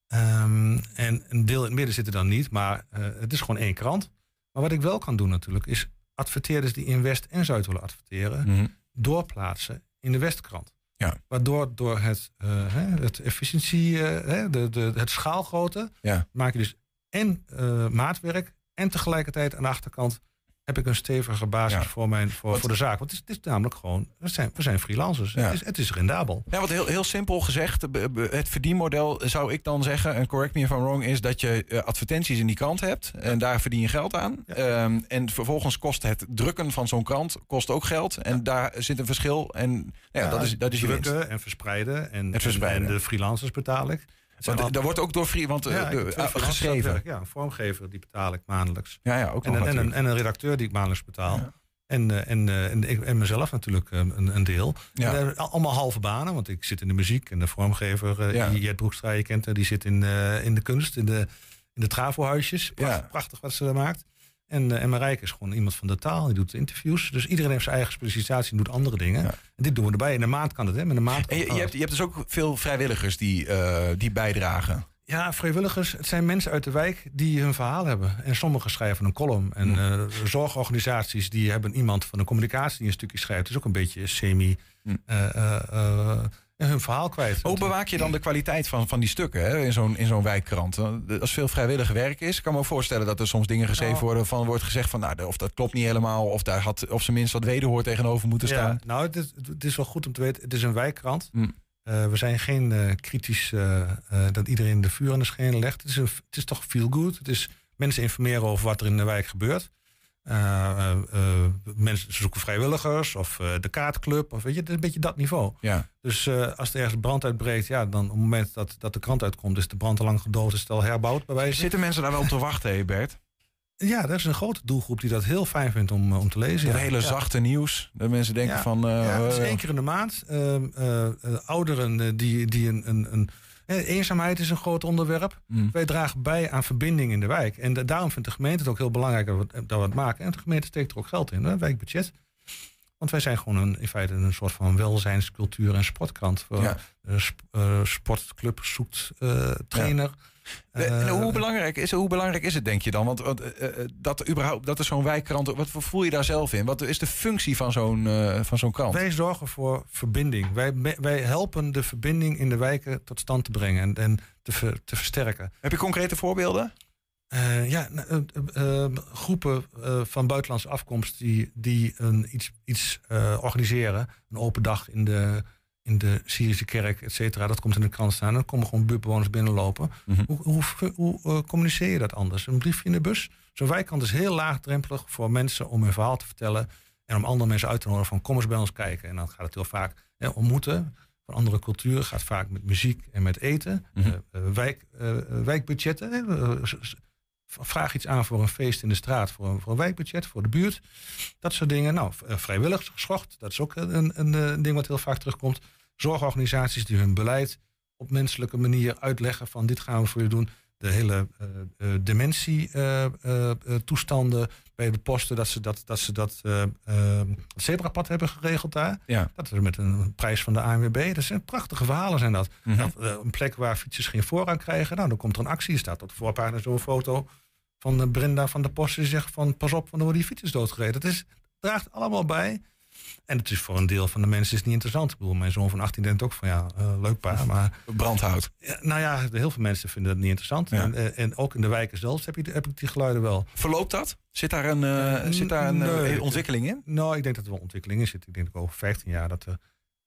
Ehm, en een deel in het midden zit er dan niet, maar het is gewoon één krant. Maar wat ik wel kan doen natuurlijk, is adverteerders die in West en Zuid willen adverteren, Mhm. doorplaatsen in de Westkrant. Ja. Waardoor door het, eh, het efficiëntie, eh, de, de, het schaalgrootte, Ja. maak je dus en eh, maatwerk en tegelijkertijd aan de achterkant heb ik een stevige basis Ja. voor, mijn, voor, Want- voor de zaak. Want het is, het is namelijk gewoon, we zijn, we zijn freelancers. Ja. Het, is, het is rendabel. Ja, wat heel, heel simpel gezegd, het verdienmodel zou ik dan zeggen, en correct me if I'm wrong, is dat je eh, advertenties in die krant hebt en daar verdien je geld aan. Ehm, en vervolgens kost het drukken van zo'n krant kost ook geld en daar zit een verschil. En ja, dat is, dat is je winst. drukken en verspreiden. En, Het verspreiden. En, de freelancers betaal ik. Want daar wordt ook door free, want eh, Ja, de- eh, geschreven. Ja, een vormgever die betaal ik maandelijks. Ja, ja, ook en, nog en, en een redacteur die ik maandelijks betaal. En, eh, en, eh, en, ik- en mezelf natuurlijk een, een deel. Ja. En, allemaal halve banen, want ik zit in de muziek en de vormgever, Ja. Jet Broekstra, je kent haar, die zit in, in de kunst, in de, in de. Prachtig, Ja. prachtig wat ze daar maakt. En, eh, en Marijke is gewoon iemand van de taal, die doet interviews. Dus iedereen heeft zijn eigen specialisatie en doet andere dingen. En dit doen we erbij. In een maand kan het, hè? Met een maand En je, je, hebt, je hebt dus ook veel vrijwilligers die, eh, die bijdragen. Ja, vrijwilligers, het zijn mensen uit de wijk die hun verhaal hebben. En sommigen schrijven een column. En eh, zorgorganisaties die hebben iemand van de communicatie die een stukje schrijft. Dus ook een beetje semi eh, eh, eh, hun verhaal kwijt. Hoe bewaak je dan de kwaliteit van, van die stukken hè, in zo'n in zo'n wijkkrant? Als veel vrijwillig werk is, kan ik me voorstellen dat er soms dingen geschreven Nou. worden van wordt gezegd van nou, of dat klopt niet helemaal, of daar had op zijn minst wat wederhoor tegenover moeten staan. Nou, het is, het is wel goed om te weten. Het is een wijkkrant. Mm. Eh, we zijn geen eh, kritisch eh, dat iedereen de vuur aan de schenen legt. Het is, een, het is toch feel good. Het is mensen informeren over wat er in de wijk gebeurt. Eh, mensen zoeken vrijwilligers of de kaartclub. Of weet je, het is een beetje dat niveau. Ja. Dus als er ergens brand uitbreekt, ja, dan op het moment dat, dat de krant uitkomt, is de brand al lang gedood, is het al herbouwd bij wijze. Zitten mensen daar wel op te wachten, hè, Bert? Ja, er is een grote doelgroep die dat heel fijn vindt om, om te lezen. Dat ja. hele Ja. zachte nieuws. Dat mensen denken Ja. van. ja, het is eh, één keer in de maand. Ehm, eh, eh, ouderen die, die een. een, een eenzaamheid is een groot onderwerp. Mm. Wij dragen bij aan verbinding in de wijk. En da- daarom vindt de gemeente het ook heel belangrijk dat we, het- dat we het maken. En de gemeente steekt er ook geld in, hè, wijkbudget. Want wij zijn gewoon een, in feite een soort van welzijnscultuur- en sportkrant. Ja. eh, sp- eh, sportclub zoekt eh, trainer. En hoe, belangrijk is, hoe belangrijk is het, denk je dan? Want, want eh, eh, dat, er überhaupt, dat er zo'n wijkkrant. Wat voel je daar zelf in? Wat is de functie van zo'n eh, van zo'n krant? Wij zorgen voor verbinding. Wij, wij helpen de verbinding in de wijken tot stand te brengen en, en te, ver- te versterken. Heb je concrete voorbeelden? Eh, ja, nou, eh, eh, groepen eh, van buitenlandse afkomst die, die een, iets, iets eh, organiseren. Een open dag in de, in de Syrische kerk, et cetera. Dat komt in de krant staan. Dan komen gewoon buurtbewoners binnenlopen. Mhm. Hoe, hoe, hoe eh, communiceer je dat anders? Een briefje in de bus? Zo'n wijkkant is heel laagdrempelig voor mensen om hun verhaal te vertellen. En om andere mensen uit te nodigen van kom eens bij ons kijken. En dan gaat het heel vaak hè, ontmoeten van andere culturen. Gaat vaak met muziek en met eten. Eh, wijk, wijkbudgetten. Vraag iets aan voor een feest in de straat, voor een, voor een wijkbudget, voor de buurt. Dat soort dingen. Nou, eh, vrijwilligersgeschocht, dat is ook een, een, eh, ding wat heel vaak terugkomt. Zorgorganisaties die hun beleid op menselijke manier uitleggen van dit gaan we voor je doen. De hele eh eh, dementie-toestanden bij de posten, dat ze dat, dat, ze dat eh, eh, zebrapad hebben geregeld daar. Ja. Dat is met een prijs van de ANWB. Dat zijn prachtige verhalen zijn dat. Mhm. Eh, een plek waar fietsers geen voorrang krijgen. Nou, dan komt er een actie. Er staat op de voorpagina zo'n foto van eh, Brenda van de Post. Die zegt van pas op, want dan worden die fietsers doodgereden. Dat is, draagt allemaal bij. En het is voor een deel van de mensen is niet interessant. Ik bedoel, mijn zoon van 18 denkt ook van ja, eh, leuk pa, maar... Brandhout. Ja, nou ja, heel veel mensen vinden het niet interessant. Ja. En, eh, en ook in de wijken zelfs heb, je, heb ik die geluiden wel. Verloopt dat? Zit daar een, eh, zit daar een Nee. ontwikkeling in? Nou, ik denk dat er wel ontwikkeling in zit. Ik denk dat over 15 jaar dat er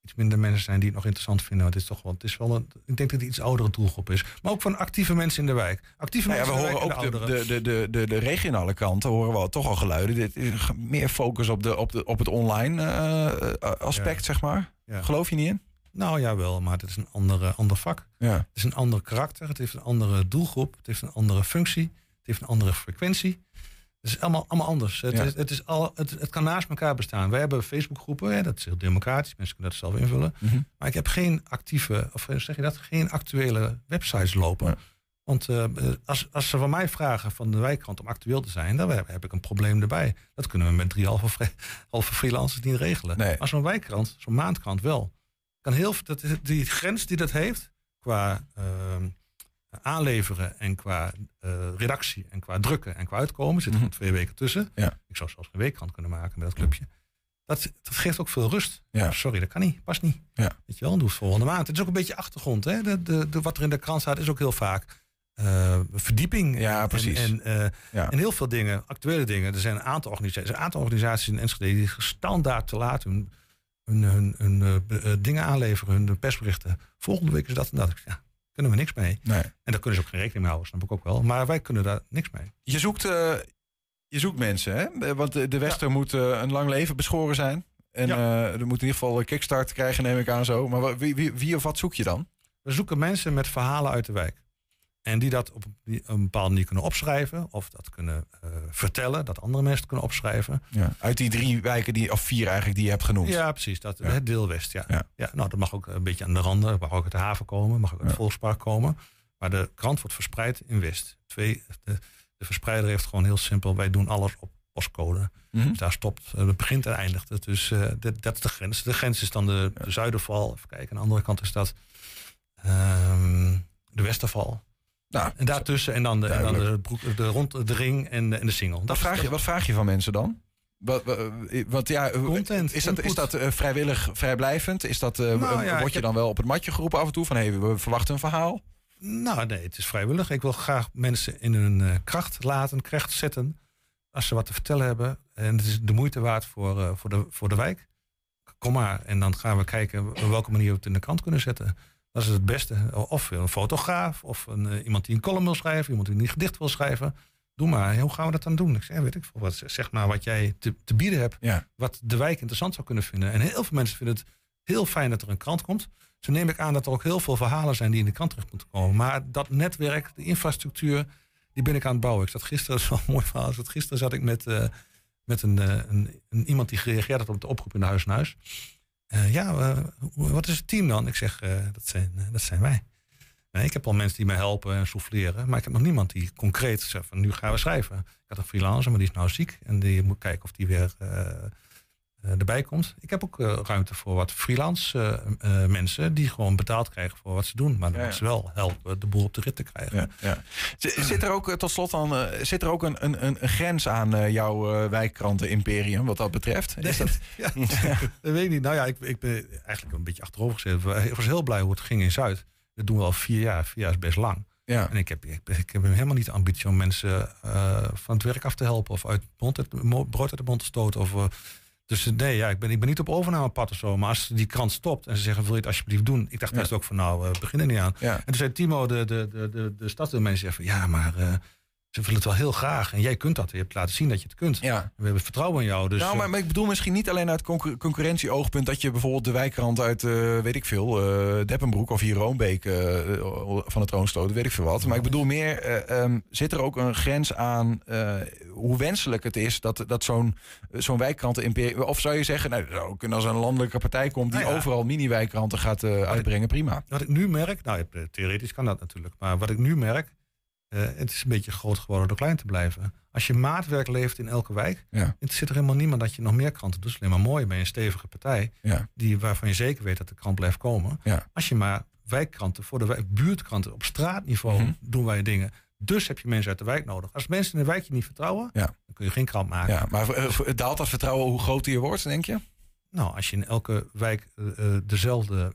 iets minder mensen zijn die het nog interessant vinden. Want het is toch wel, het is wel een, ik denk dat het iets oudere doelgroep is. Maar ook van actieve mensen in de wijk. Actieve Nou ja, we mensen horen ook de, de, de, de, de, de regionale kranten horen we toch al geluiden. Dit is meer focus op, de, op, de, op het online eh, aspect, zeg maar. Ja. Geloof je niet in? Nou ja, wel, maar het is een andere, ander vak. Ja. Het is een ander karakter, het heeft een andere doelgroep, het heeft een andere functie, het heeft een andere frequentie. Het is allemaal, allemaal anders. Het, Ja. is, het, is al, het, het kan naast elkaar bestaan. Wij hebben Facebookgroepen, hè, dat is heel democratisch, mensen kunnen dat zelf invullen. Mhm. Maar ik heb geen actieve, of eh, zeg je dat, geen actuele websites lopen. Want eh, als, als ze van mij vragen van de wijkkant om actueel te zijn, dan heb heb ik een probleem erbij. Dat kunnen we met drie halve, halve freelancers niet regelen. Maar zo'n wijkkrant, zo'n maandkrant wel. Kan heel, dat, die grens die dat heeft, qua ehm, aanleveren en qua eh, redactie en qua drukken en qua uitkomen, zit er gewoon twee weken tussen. Ja. Ik zou zelfs een weekkrant kunnen maken met dat clubje. Dat, dat geeft ook veel rust. Ja. Sorry, dat kan niet, past niet. Ja. Weet je wel, doe het volgende maand. Het is ook een beetje achtergrond. Hè? De, de, de, wat er in de krant staat is ook heel vaak eh, verdieping. Ja, en- precies. En, eh, Ja. en heel veel dingen, actuele dingen. Er zijn een aantal organisaties, een aantal organisaties in Enschede die standaard te laat hun, hun, hun, hun be- dingen aanleveren, hun persberichten. Volgende week is dat en dat. Ja, kunnen we niks mee. Nee. En daar kunnen ze ook geen rekening mee houden, snap ik ook wel. Maar wij kunnen daar niks mee. Je zoekt, eh, je zoekt mensen, hè? Want de, de Wester moet eh, een lang leven beschoren zijn. En eh, er moet in ieder geval een kickstart krijgen, neem ik aan zo. Maar wie, wie, wie of wat zoek je dan? We zoeken mensen met verhalen uit de wijk. En die dat op een bepaalde manier kunnen opschrijven. Of dat kunnen eh, vertellen, dat andere mensen het kunnen opschrijven. Ja. Uit die drie wijken, die, of vier eigenlijk, die je hebt genoemd. Ja, precies. Dat, Het deel West, ja. Ja. ja. nou, dat mag ook een beetje aan de randen. Dat mag ook uit de haven komen. Mag ook uit het Volkspark komen. Maar de krant wordt verspreid in West. Twee, de, de verspreider heeft gewoon heel simpel... wij doen alles op postcode. Mhm. Dus daar stopt, eh, het begint en eindigt het. Dus eh, dat, dat is de grens. De grens is dan de, de Zuiderval. Even kijken, aan de andere kant is dat ehm, de Westerval. En daartussen en dan de, en dan de, broek, de, rond, de ring en de, en de single. Wat vraag, je, wat vraag je van mensen dan? Wat, wat, wat- ja, Content, is dat, is dat eh, vrijwillig, vrijblijvend? Is dat, eh, Nou ja, word je dan wel op het matje geroepen af en toe? Van hé, we verwachten een verhaal. Nou, nee, het is vrijwillig. Ik wil graag mensen in hun eh, kracht laten, kracht zetten. Als ze wat te vertellen hebben. En het is de moeite waard voor, eh, voor, de, voor de wijk. Kom maar. En dan gaan we kijken op welke manier we het in de krant kunnen zetten. Dat is het beste. Of een fotograaf, of een, eh, iemand die een column wil schrijven, iemand die een gedicht wil schrijven. Doe maar. Hoe gaan we dat dan doen? Ik zeg, weet ik veel wat. Zeg maar wat jij te, te bieden hebt. Wat de wijk interessant zou kunnen vinden. En heel veel mensen vinden het heel fijn dat er een krant komt. Zo neem ik aan dat er ook heel veel verhalen zijn die in de krant terecht moeten komen. Maar dat netwerk, de infrastructuur, die ben ik aan het bouwen. Ik zat gisteren, dat is wel een mooi verhaal. Zat- Gisteren zat ik met, eh, met een, eh, een, een, iemand die gereageerd had op de oproep in de Huis en Huis. Eh, ja, eh, wat is het team dan? Ik zeg, eh, dat, zijn, dat zijn wij. Nee, ik heb al mensen die mij helpen en souffleren. Maar ik heb nog niemand die concreet zegt van nu gaan we schrijven. Ik had een freelancer, maar die is nou ziek. En die moet kijken of die weer erbij komt. Ik heb ook eh, ruimte voor wat freelance eh, eh, mensen die gewoon betaald krijgen voor wat ze doen. Maar dan Ja, ze wel helpen de boel op de rit te krijgen. Ja, Zit er ook, eh, tot slot dan, eh, zit er ook een, een, een grens aan eh, jouw eh, wijkkranten-imperium wat dat betreft? Is dat, weet ik niet. Nou ja, ik, ik ben eigenlijk een beetje achterover gezeten. Ik was heel blij hoe het ging in Zuid. Dat doen we al vier jaar. Vier jaar is best lang. Ja. En ik heb, ik, ik heb helemaal niet de ambitie om mensen eh, van het werk af te helpen. Of uit mond uit, brood uit de mond te stoten. Of, eh, dus nee, ja, ik, ben, ik ben niet op overnamepad of zo. Maar als die krant stopt en ze zeggen, wil je het alsjeblieft doen? Ik dacht Ja. eerst ook van, nou, we beginnen niet aan. Ja. En toen zei Timo, de, de, de, de, de stadsdeelmanager, van, ja, maar eh, ze willen het wel heel graag. En jij kunt dat. Je hebt laten zien dat je het kunt. Ja. We hebben vertrouwen in jou. Dus, nou, maar, eh, maar ik bedoel misschien niet alleen uit concur- concurrentie-oogpunt... dat je bijvoorbeeld de wijkrand uit, eh, weet ik veel... eh Deppenbroek of hier Roombeek van het troonstoot, weet ik veel wat. Maar ik bedoel meer, eh, ehm, zit er ook een grens aan... hoe wenselijk het is dat, dat zo'n zo'n wijkkranten... Of zou je zeggen, nou, als er een landelijke partij komt... die Nou ja. overal mini-wijkkranten gaat uitbrengen, prima. Wat ik nu merk, nou theoretisch kan dat natuurlijk, maar wat ik nu merk, eh, het is een beetje groot geworden door klein te blijven. Als je maatwerk levert in elke wijk, Ja. het zit er helemaal niemand dat je nog meer kranten doet. Het is alleen maar mooi bij een stevige partij, Ja. die, waarvan je zeker weet dat de krant blijft komen. Ja. Als je maar wijkkranten voor de wijk, buurtkranten op straatniveau Mhm. doen wij dingen. Dus heb je mensen uit de wijk nodig. Als mensen in de wijk je niet vertrouwen, dan kun je geen krant maken. Ja, maar eh, daalt dat vertrouwen hoe groter je wordt, denk je? Nou, als je in elke wijk eh, dezelfde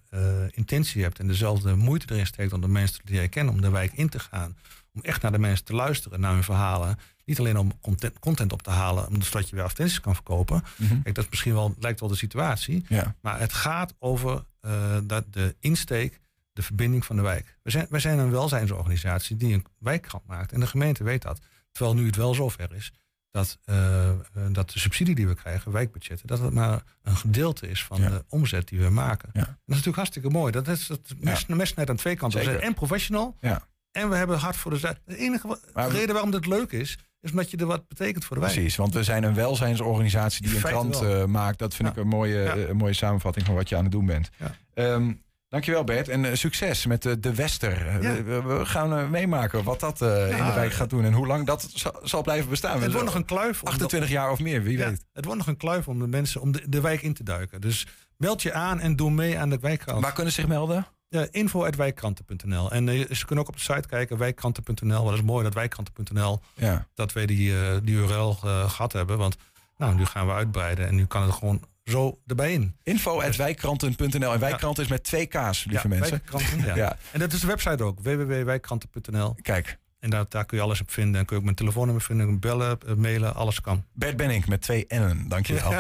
intentie hebt en dezelfde moeite erin steekt om de mensen die jij kent, om de wijk in te gaan, om echt naar de mensen te luisteren, naar hun verhalen. Niet alleen om content, content op te halen, zodat je weer advertenties kan verkopen. Kijk, dat is misschien wel, lijkt wel de situatie. Ja. Maar het gaat over eh, dat de insteek, de verbinding van de wijk. We zijn, wij zijn een welzijnsorganisatie die een wijkkrant maakt. En de gemeente weet dat. Terwijl nu het wel zover is dat, eh, eh, dat de subsidie die we krijgen, wijkbudgetten, dat het maar een gedeelte is van de omzet die we maken. En dat is natuurlijk hartstikke mooi. Dat is het mes, mes net aan twee kanten. We zijn en professional Ja. En we hebben hard voor de zaak. De enige we- reden waarom dit leuk is, is omdat je er wat betekent voor de wijk. Precies, want we zijn een welzijnsorganisatie die een krant eh, maakt. Dat vind Ja. ik een mooie, Ja. eh, een mooie samenvatting van wat je aan het doen bent. Ja. Ehm, dankjewel Bert en eh, succes met de Wester. We, we gaan meemaken wat dat in de wijk gaat doen en hoe lang dat zal, blijven bestaan. Het wordt nog een kluif. om 28 jaar of meer, wie weet. Het wordt nog een kluif om de mensen om de, de wijk in te duiken. Dus meld je aan en doe mee aan de wijkkrant. Waar kunnen ze zich melden? Ja, info.wijkkranten.nl. En eh, ze kunnen ook op de site kijken, wijkkranten.nl. Wat is mooi dat wijkkranten.nl, Ja. dat wij die, eh, die URL eh, gehad hebben. Want nou, nu gaan we uitbreiden en nu kan het gewoon zo erbij in. Info.wijkkranten.nl. En wijkkranten is met twee K's, lieve Ja, mensen. Ja. Ja. En dat is de website ook, www.wijkkranten.nl. Kijk. En daar, daar kun je alles op vinden. En kun je ook mijn telefoonnummer vinden, bellen, eh, mailen, alles kan. Bert Benning met twee N'en, dankjewel.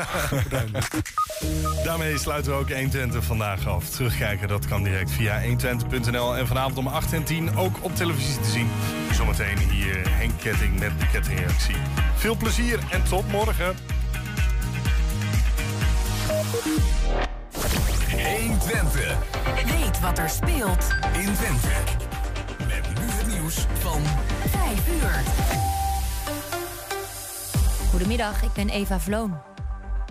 Ja, Daarmee sluiten we ook 120 vandaag af. Terugkijken, dat kan direct via 120.nl. En vanavond om 8 en 10 ook op televisie te zien. Zometeen hier Henk Ketting met de kettingreactie. Veel plezier en tot morgen. 120. Weet wat er speelt in Twente. Nieuws van 5 uur. Goedemiddag, ik ben Eva Vloon.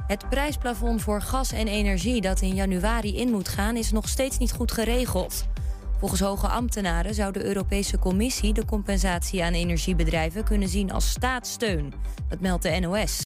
Het prijsplafond voor gas en energie dat in januari in moet gaan is nog steeds niet goed geregeld. Volgens hoge ambtenaren zou de Europese Commissie de compensatie aan energiebedrijven kunnen zien als staatssteun. Dat meldt de NOS.